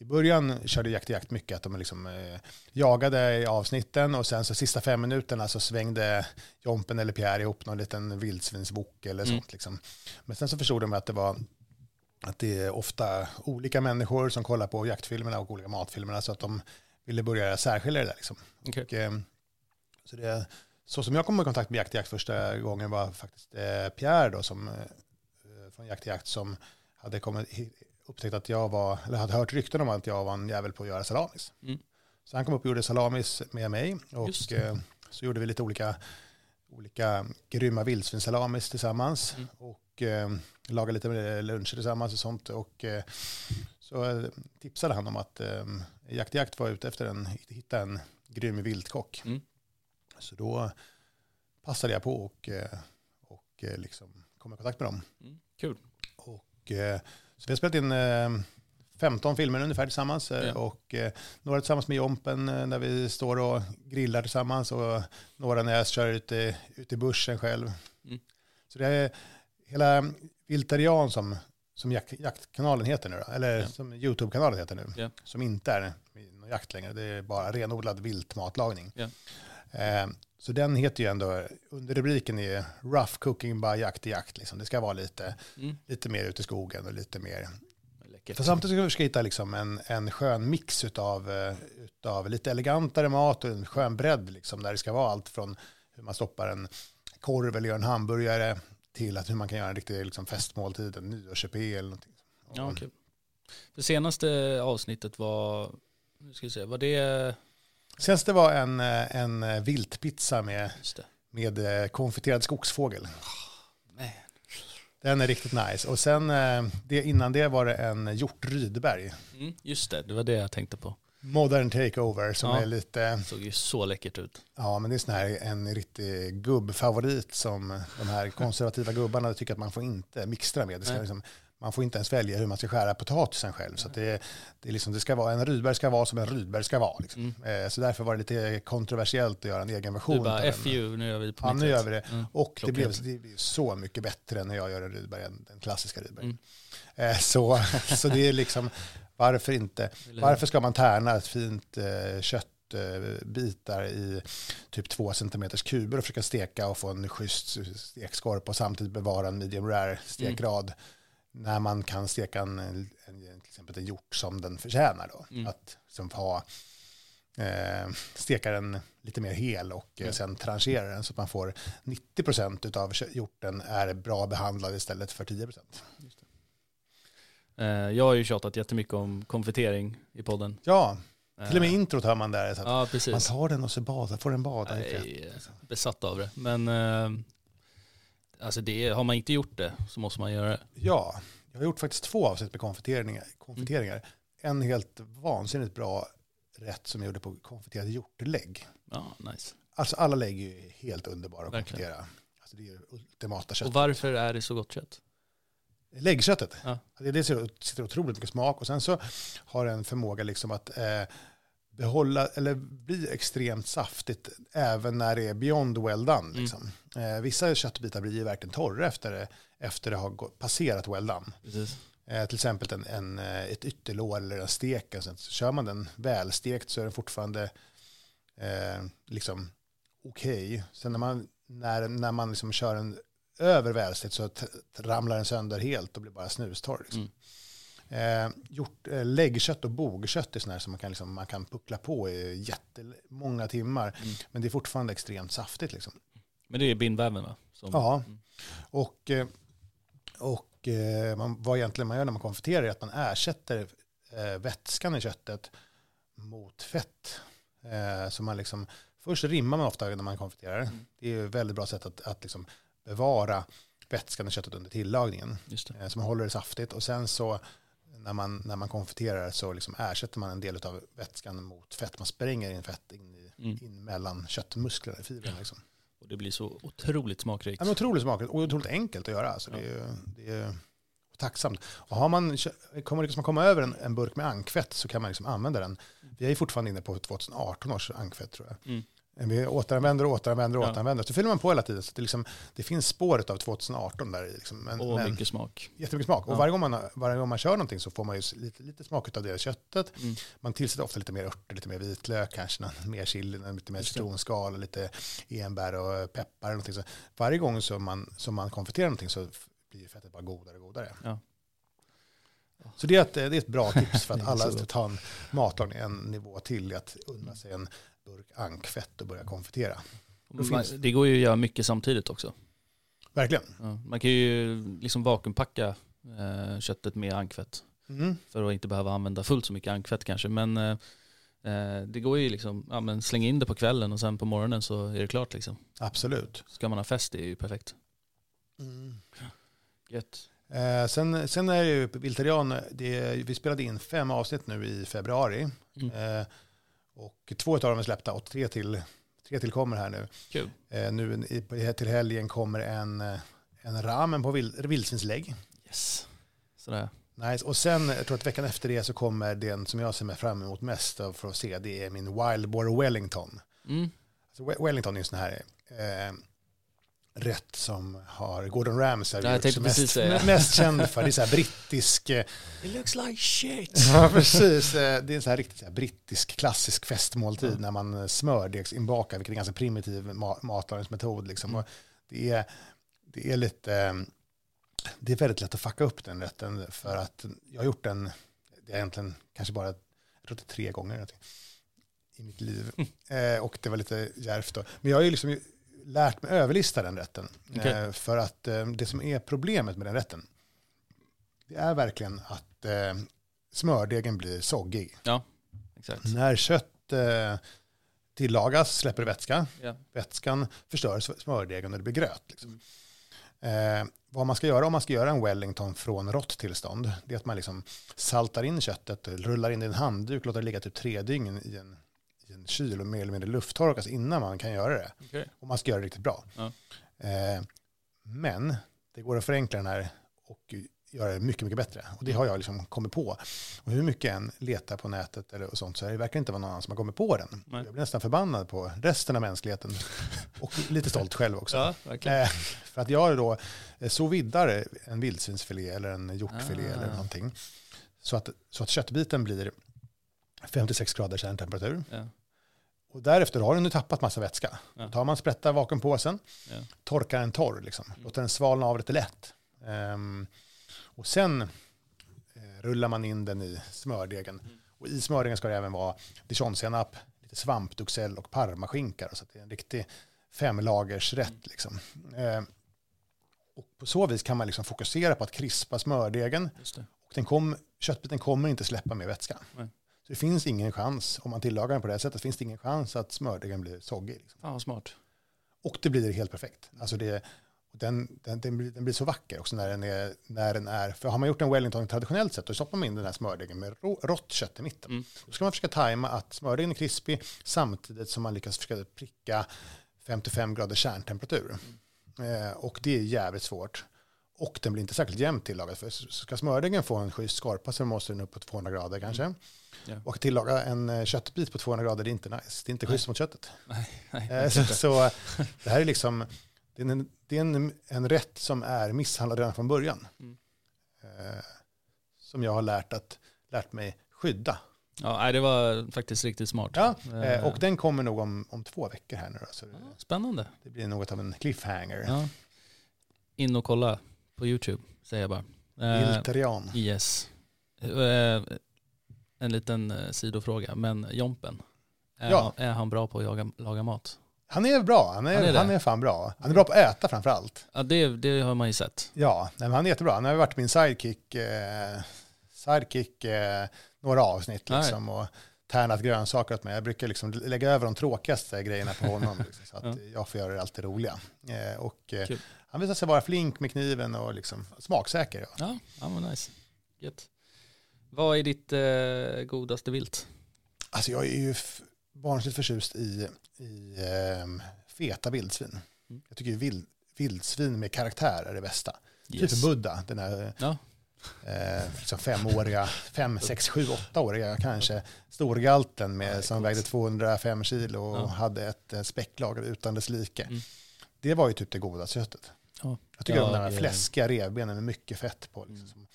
I början körde Jakt Jakt mycket att de liksom, eh, jagade i avsnitten och sen så sista fem minuterna så svängde Jompen eller Pierre ihop någon liten vildsvinsbok eller Mm. sånt. Liksom. Men sen så förstod de att det var att det är ofta olika människor som kollar på jaktfilmerna och olika matfilmerna så att de ville börja särskilja det där. Liksom. Okej. Och, eh, så, det, så som jag kom i kontakt med Jakt Jakt första gången var faktiskt eh, Pierre då, som, eh, från Jakt Jakt som hade kommit, upptäckt att jag var, eller hade hört rykten om att jag var en jävel på att göra salamis. Mm. Så han kom upp och gjorde salamis med mig och eh, så gjorde vi lite olika, olika grymma vildsvinssalamis tillsammans Mm. och eh, lagade lite luncher tillsammans och sånt. Och, eh, så eh, tipsade han om att eh, Jakt Jakt var ute efter en, hitta en grym viltkock. Mm. Så då passade jag på och, eh, och eh, liksom kom i kontakt med dem. Mm. Kul. Och, eh, så vi har spelat in eh, 15 filmer ungefär tillsammans Ja. och eh, några tillsammans med Jompen där vi står och grillar tillsammans och några när jag kör ut i, ut i bussen själv. Mm. Så det är hela Viltarian som, som jak, jaktkanalen heter nu då, eller Ja. som YouTube-kanalen heter nu, Ja. som inte är någon jakt längre, det är bara renodlad viltmatlagning. Ja. Eh, så den heter ju ändå, under rubriken är Rough Cooking by Jakt i Jakt, liksom. det ska vara lite, Mm. lite mer ute i skogen och lite mer Läckert. för samtidigt ska vi försöka hitta liksom en, en skön mix utav, eh, utav lite elegantare mat och en skön bredd. Liksom, där det ska vara allt från hur man stoppar en korv eller gör en hamburgare till att hur man kan göra en riktig liksom, festmåltid, en nyårsepé eller någonting. Ja, kul. Det senaste avsnittet var, nu ska vi se, var det, Senast det var en, en viltpizza med, med eh, konfiterad skogsfågel. Man. Den är riktigt nice. Och sen eh, det, innan det var det en hjort Rydberg. Mm, just det, det var det jag tänkte på. Modern takeover som Ja. är lite, Det såg ju så läckert ut. Ja, men det är sån här, en riktig gubbfavorit som de här konservativa gubbarna tycker att man får inte mixtra med. Det ska liksom, man får inte ens välja hur man ska skära potatisen själv. Så att det, det, är liksom, det ska vara, en Rydberg ska vara som en Rydberg ska vara. Liksom. Mm. Eh, så därför var det lite kontroversiellt att göra en egen version. Du bara. FU, nu gör vi på Ja, nu gör vi det. Mm. Och det blev, det blev så mycket bättre när jag gör en Rydberg än den klassiska Rydberg. Mm. Eh, så, så det är liksom, varför inte? Varför ska man tärna ett fint eh, köttbitar i typ två centimeters kuber och försöka steka och få en schysst stekskorp och samtidigt bevara en medium rare stekrad när man kan steka en, en, till exempel en hjort som den förtjänar då. Mm. Att som ha eh, steka den lite mer hel och eh, Ja. sen tranchera den så att man får 90% av hjorten är bra behandlad istället för 10%. Eh, Jag har ju tjatat jättemycket om konfitering i podden. Ja, till och med Eh, introt hör man där. Så att Ja, man precis. tar den och så badar, får den bada. Jag är besatt av det. Men eh, alltså det, har man inte gjort det så måste man göra det. Ja, jag har gjort faktiskt två avsnitt med konfiteringar. konfiteringar. En helt vansinnigt bra rätt som jag gjorde på konfiterade hjortlägg. Ja, nice. Alltså alla lägg är ju helt underbara att Verkligen. konfitera. Alltså det är ultimata Och kött. varför är det så gott kött? Läggköttet, Ja. det, sitter otroligt mycket smak och sen så har det en förmåga liksom att eh, behålla eller bli extremt saftigt även när det är beyond well done. Mm. Liksom. Eh, vissa köttbitar blir ju verkligen torra efter det, efter det har passerat well done. Eh, till exempel en, en, eh, ett ytterlår eller en stek. Sen så kör man den välstekt så är den fortfarande eh, liksom okej. Sen när man, när, när man liksom kör den över välstekt så ramlar den sönder helt och blir bara snustorr. Liksom. Mm. Eh, gjort, eh, läggkött och bogkött är sådana här som man kan, liksom, man kan puckla på i jättemånga timmar. Mm. Men det är fortfarande extremt saftigt. Liksom. Men det är bindväven va? Som, Ja. Mm. Och, eh, och eh, man, vad egentligen man gör när man konfiterar är att man ersätter eh, vätskan i köttet mot fett. Eh, så man liksom, först rimmar man ofta när man konfiterar. Mm. Det är ju ett väldigt bra sätt att, att liksom bevara vätskan i köttet under tillagningen. Just det. Eh, så man håller det saftigt och sen så när man, när man konfiterar så liksom ersätter man en del av vätskan mot fett. Man spränger in fett in, i, Mm. in mellan köttmusklerna, fibrerna. Liksom. Och det blir så otroligt smakrikt. Ja, otroligt smakligt och otroligt enkelt att göra. Alltså, det är, det är tacksamt. Och har man, kommer liksom man komma över en, en burk med ankfett så kan man liksom använda den. Vi är fortfarande inne på 2018 års ankfett tror jag. Mm. Vi återanvänder och återanvänder och Ja. återanvänder. Så fyller man på hela tiden. Så det, liksom, det finns spåret av 2018 där. Liksom. Men, Och men mycket smak. jättemycket smak. Ja. Och varje gång, man, varje gång man kör någonting så får man ju lite, lite smak av det köttet. Mm. Man tillsätter ofta lite mer örter, lite mer vitlök, kanske någon mer chili, lite mer citronskal, lite enbär och peppar. Någonting. Så varje gång som man, som man konfiterar någonting så blir fettet bara godare och godare. Ja. Så det är, ett, det är ett bra tips för att alla ska ta en matlagning en nivå till i att unna sig en burk ankfett och börja konfitera. Man, det går ju att göra mycket samtidigt också. Verkligen. Ja. Man kan ju liksom vakuumpacka eh, köttet med ankfett Mm. för att inte behöva använda fullt så mycket ankfett kanske. Men eh, eh, det går ju liksom, ja men släng in det på kvällen och sen på morgonen så är det klart liksom. Absolut. Ska man ha fest det är ju perfekt. Mm. Gött. Eh, sen, sen är det ju det, vi spelade in fem avsnitt nu i februari. Mm. Eh, och två av dem är släppta och tre till, tre till kommer här nu. Kul. Eh, nu i, till helgen kommer en, eh, en ramen på vild, vildsvinslägg. Yes. Sådär. Nice. Och sen, jag tror att veckan efter det så kommer den som jag ser mig fram emot mest av för att se, det är min Wild Boar Wellington. Mm. Alltså, We- Wellington är en sån här, eh, rätt som har Gordon Ramsay Ja, tänkte mest, säga. mest känd för. Det är så här brittisk, eh, It looks like shit. ja precis, Eh, det är en så här riktigt så här brittisk klassisk festmåltid när man eh, smördegsinbakar, vilket är en ganska primitiv ma- matlagningsmetod. Liksom. Mm. Det, är, det är lite, det är väldigt lätt att fucka upp den rätten för att jag har gjort den, det är egentligen kanske bara, jag tror det är tre gånger i mitt liv. Eh, och det var lite djärvt då. Men jag har ju liksom lärt mig överlista den rätten. Okej. Eh, för att eh, det som är problemet med den rätten, det är verkligen att eh, smördegen blir soggig. Exakt. När kött tillagas släpper vätska. Ja. Vätskan förstör smördegen och det blir gröt. Liksom. Eh, vad man ska göra om man ska göra en Wellington från rått tillstånd, det är att man liksom saltar in köttet, rullar in i en handduk, låter det ligga typ tre dygn i en, i en kyl och mer eller mindre lufttorkas innan man kan göra det. Okej. Och man ska göra det riktigt bra. Ja. Eh, men det går att förenkla den här och göra det mycket, mycket bättre. Och det har jag liksom kommit på. Och hur mycket jag än letar på nätet eller och sånt så är det verkar inte vara någon annan som har kommit på den. Nej. Jag blir nästan förbannad på resten av mänskligheten. Och lite stolt själv också. Ja. Eh, för att jag då eh, så viddar en vildsvinsfilé eller en hjortfilé Ah. eller någonting. Så att, så att köttbiten blir 56 grader kärntemperatur. Ja. Och därefter har den ju tappat massa vätska. Ja. Då tar man sprättar vakuumpåsen, Ja. torkar den torr, liksom. Mm. låter den svalna av lite lätt. Ehm, och sen eh, rullar man in den i smördegen. Mm. Och i smördegen ska det även vara dijonsenap, lite svampduxell och parmaskinka. Så det är en riktig femlagersrätt. Mm. Liksom. Ehm, och på så vis kan man liksom fokusera på att krispa smördegen. Och den kom, köttbiten kommer inte släppa mer vätska. Nej. Så det finns ingen chans, om man tillagar den på det här sättet, finns det ingen chans att smördegen blir soggig. Liksom. Vad smart. Och det blir helt perfekt. Alltså det, den, den, den, blir, den blir så vacker också när den, är, när den är... För har man gjort en Wellington traditionellt sett, då stoppar man in den här smördegen med rå, rått kött i mitten. Mm. Då ska man försöka tajma att smördegen är krispig samtidigt som man lyckas försöka pricka 55 grader kärntemperatur. Eh, och det är jävligt svårt. Och den blir inte särskilt jämnt tillagad. För ska smördegen få en schysst skorpa så måste den upp på 200 grader kanske. Ja. Och att tillaga en eh, köttbit på 200 grader det är inte nice. Det är inte Nej. schysst mot köttet. Nej, Eh, Så, så det här är liksom det är, en, det är en, en rätt som är misshandlad redan från början. Mm. Eh, som jag har lärt, att, lärt mig skydda. Ja, nej, det var faktiskt riktigt smart. Ja, Eh, eh, och den kommer nog om, om två veckor här nu. Då, så ja, Spännande. det blir något av en cliffhanger. Ja. In och kolla på YouTube, säger jag bara. Eh, Vilterian. yes. Eh, en liten sidofråga, men Jompen, är, Ja. han, är han bra på att jaga, laga mat? Han är bra, han är, Han han är är, det. fan bra. Han är bra på att äta framför allt. Ja, det, det har man ju sett. Ja, nej, men han är jättebra. Han har varit min sidekick, eh, sidekick eh, några avsnitt Nej. liksom, och tärnat grönsaker åt mig. Jag brukar liksom lägga över de tråkigaste grejerna på honom liksom, så att Ja. jag får göra det roliga. Eh, och, eh. Han visar sig vara flink med kniven och liksom, smaksäker. Ja. Ja, ja men nice. Gött. Vad är ditt eh, godaste vilt? Alltså jag är ju barnsligt förtjust i, i ehm, feta vildsvin. Mm. Jag tycker vild, vildsvin med karaktär är det bästa. Typ Buddha, den här Ja. eh, liksom femåriga, fem, sex, sju, åttaåriga kanske, storgalten med, Ja, som coolt. vägde 205 kilo och Ja. hade ett eh, späcklager utan dess like. Mm. Det var ju typ det goda köttet. Ja. Jag tycker om de eh, fläskiga revbenen med mycket fett på. Liksom. Mm.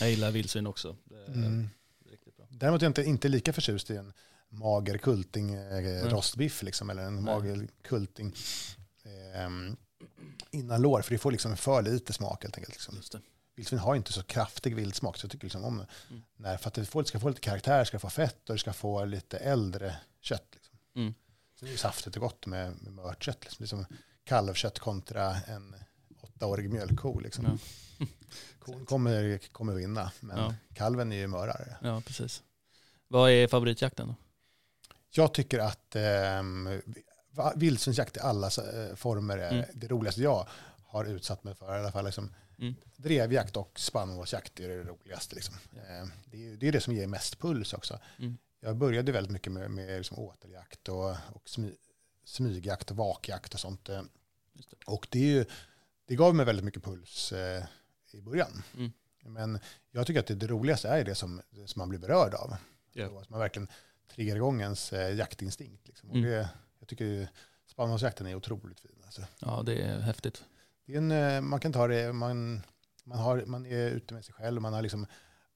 Jag gillar vildsvin också. Det är Mm. riktigt bra. Däremot är jag inte, inte lika förtjust i en mager kulting eh, rostbiff liksom, eller en Nej. mager kulting eh, innan lår, för det får liksom för lite smak helt enkelt. Liksom. Just det. Vildsvin har ju inte så kraftig vildsmak, så jag tycker liksom om Mm. när, för att det får, ska få lite karaktär, ska få fett och det ska få lite äldre kött. Liksom. Mm. Så det är ju saftigt och gott med, med mört kött. Liksom. Det är som kalvkött kontra en åttaårig mjölkko. Liksom. Ja. Kon kommer, kommer vinna, men Ja. kalven är ju mörare. Ja, precis. Vad är favoritjakten då? Jag tycker att eh, vildsvinsjakt i alla eh, former är Mm. det roligaste jag har utsatt mig för. I alla fall liksom, Mm. drevjakt och spannmålsjakt är det roligaste. Liksom. Eh, det, är, det är det som ger mest puls också. Mm. Jag började väldigt mycket med, med liksom åteljakt och, och smy, smygjakt och vakjakt och sånt. eh. Det. Och det, är ju, det gav mig väldigt mycket puls eh, i början. Mm. Men jag tycker att det, det roligaste är det som, som man blir berörd av. Så att man verkligen triggar igång ens eh, jaktinstinkt. Liksom. Och Mm. det, jag tycker spannmålsjakten är otroligt fin. Alltså. Ja, det är häftigt. det är en, eh, man kan ta det, man, man, har, man är ute med sig själv, man har liksom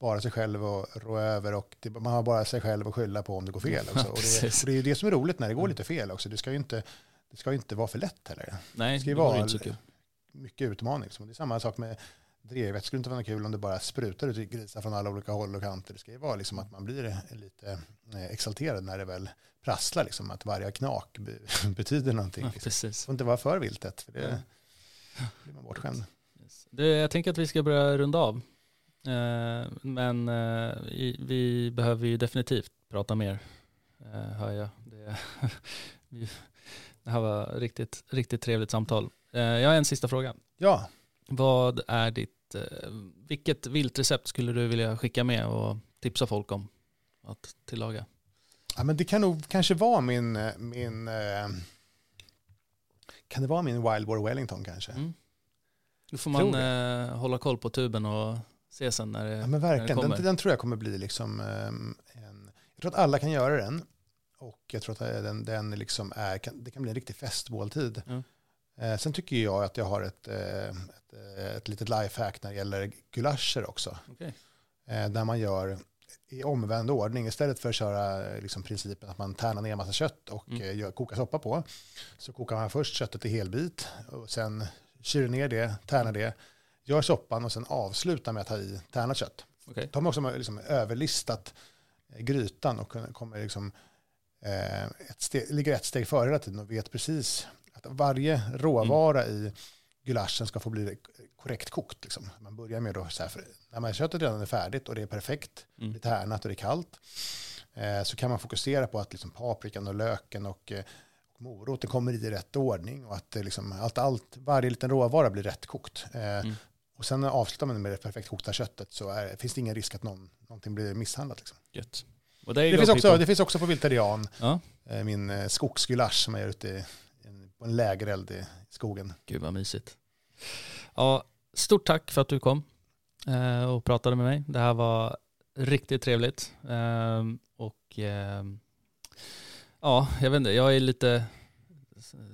bara sig själv att rå över och det, man har bara sig själv att skylla på om det går fel. Också. Och, det, och det är ju det som är roligt när det går Mm. lite fel också. Det ska ju inte, det ska ju inte vara för lätt heller. Nej, Det ska ju det vara inte så kul. Mycket utmaning. Liksom. Det är samma sak med drevet. Det skulle inte vara kul om det bara sprutar ut grisar från alla olika håll och kanter. Det ska ju vara liksom att man blir lite eh, exalterad när det väl prasslar. Liksom, att varje knak be- betyder någonting. Ja, Liksom. Det precis. får inte vara för viltet. För det Ja. blir man bortskämd. Yes. Du, jag tänker att vi ska börja runda av. Eh, men eh, vi behöver ju definitivt prata mer, eh, hör jag. Det, det här var riktigt, riktigt trevligt samtal. Eh, jag har en sista fråga. Ja, Vad är ditt, eh, vilket viltrecept skulle du vilja skicka med och tipsa folk om att tillaga? Ja, men det kan nog kanske vara min, eh, min eh, kan det vara min Wild Boar Wellington kanske? Mm. Då får man eh, hålla koll på tuben och se sen när det, Ja, men när det verkligen, kommer. den, den tror jag kommer bli liksom ehm, en, jag tror att alla kan göra den och jag tror att den, den liksom är, kan, det kan bli en riktig festmåltid. Eh, sen tycker jag att jag har ett, eh, ett, eh, ett litet lifehack när det gäller gulascher också. Eh, där man gör i omvänd ordning. Istället för att köra liksom, principen att man tärnar ner en massa kött och Mm. gör, kokar soppa på. Så kokar man först köttet i helbit och sen kyler ner det, tärnar det, gör soppan och sen avslutar med att ha i tärnat kött. Okej. De har också liksom överlistat grytan och kommer liksom, ett steg, ligger ett steg före hela tiden och vet precis att varje råvara i gulaschen ska få bli korrekt kokt. Liksom. Man börjar med då så här, när man köttet redan är färdigt och det är perfekt, Mm. det är tärnat och det är kallt, eh, så kan man fokusera på att liksom paprikan och löken och, eh, och moroten kommer i rätt ordning och att eh, liksom allt, allt, varje liten råvara blir rätt kokt. Eh, Mm. Och sen avslutar man med det perfekt kokta köttet så är, finns det ingen risk att någon, någonting blir misshandlat. Liksom. Gött. Det, finns också, det finns också på Vilterian, Ja. eh, min eh, skogsgulasch som jag gör ute i, på en lägereld i skogen. Gud vad mysigt. Ja, stort tack för att du kom eh, och pratade med mig. Det här var riktigt trevligt. Ehm, och ehm, ja, jag vet inte, jag är lite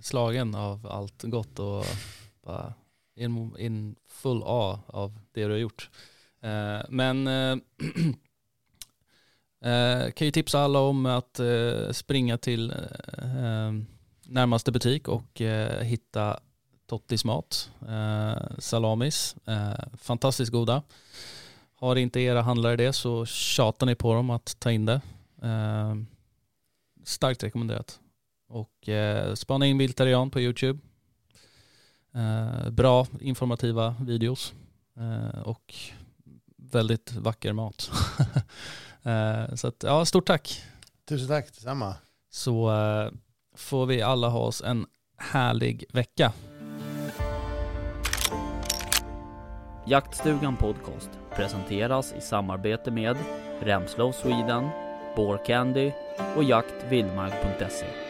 slagen av allt gott och bara in, in full A av det du har gjort. Men eh, kan ju tipsa alla om att eh, springa till eh, eh, närmaste butik och eh, hitta Tottis mat, eh, salamis, eh, fantastiskt goda. Har inte era handlare det så tjatar ni på dem att ta in det. Eh, starkt rekommenderat. Och eh, spana in Viltarian på YouTube. Eh, bra informativa videos eh, och väldigt vacker mat. eh, så att, ja, stort tack. Tusen tack, detsamma. Så eh, får vi alla ha oss en härlig vecka. Jaktstugan Podcast presenteras i samarbete med Remslow Sweden, Candy och jaktvildmark.se.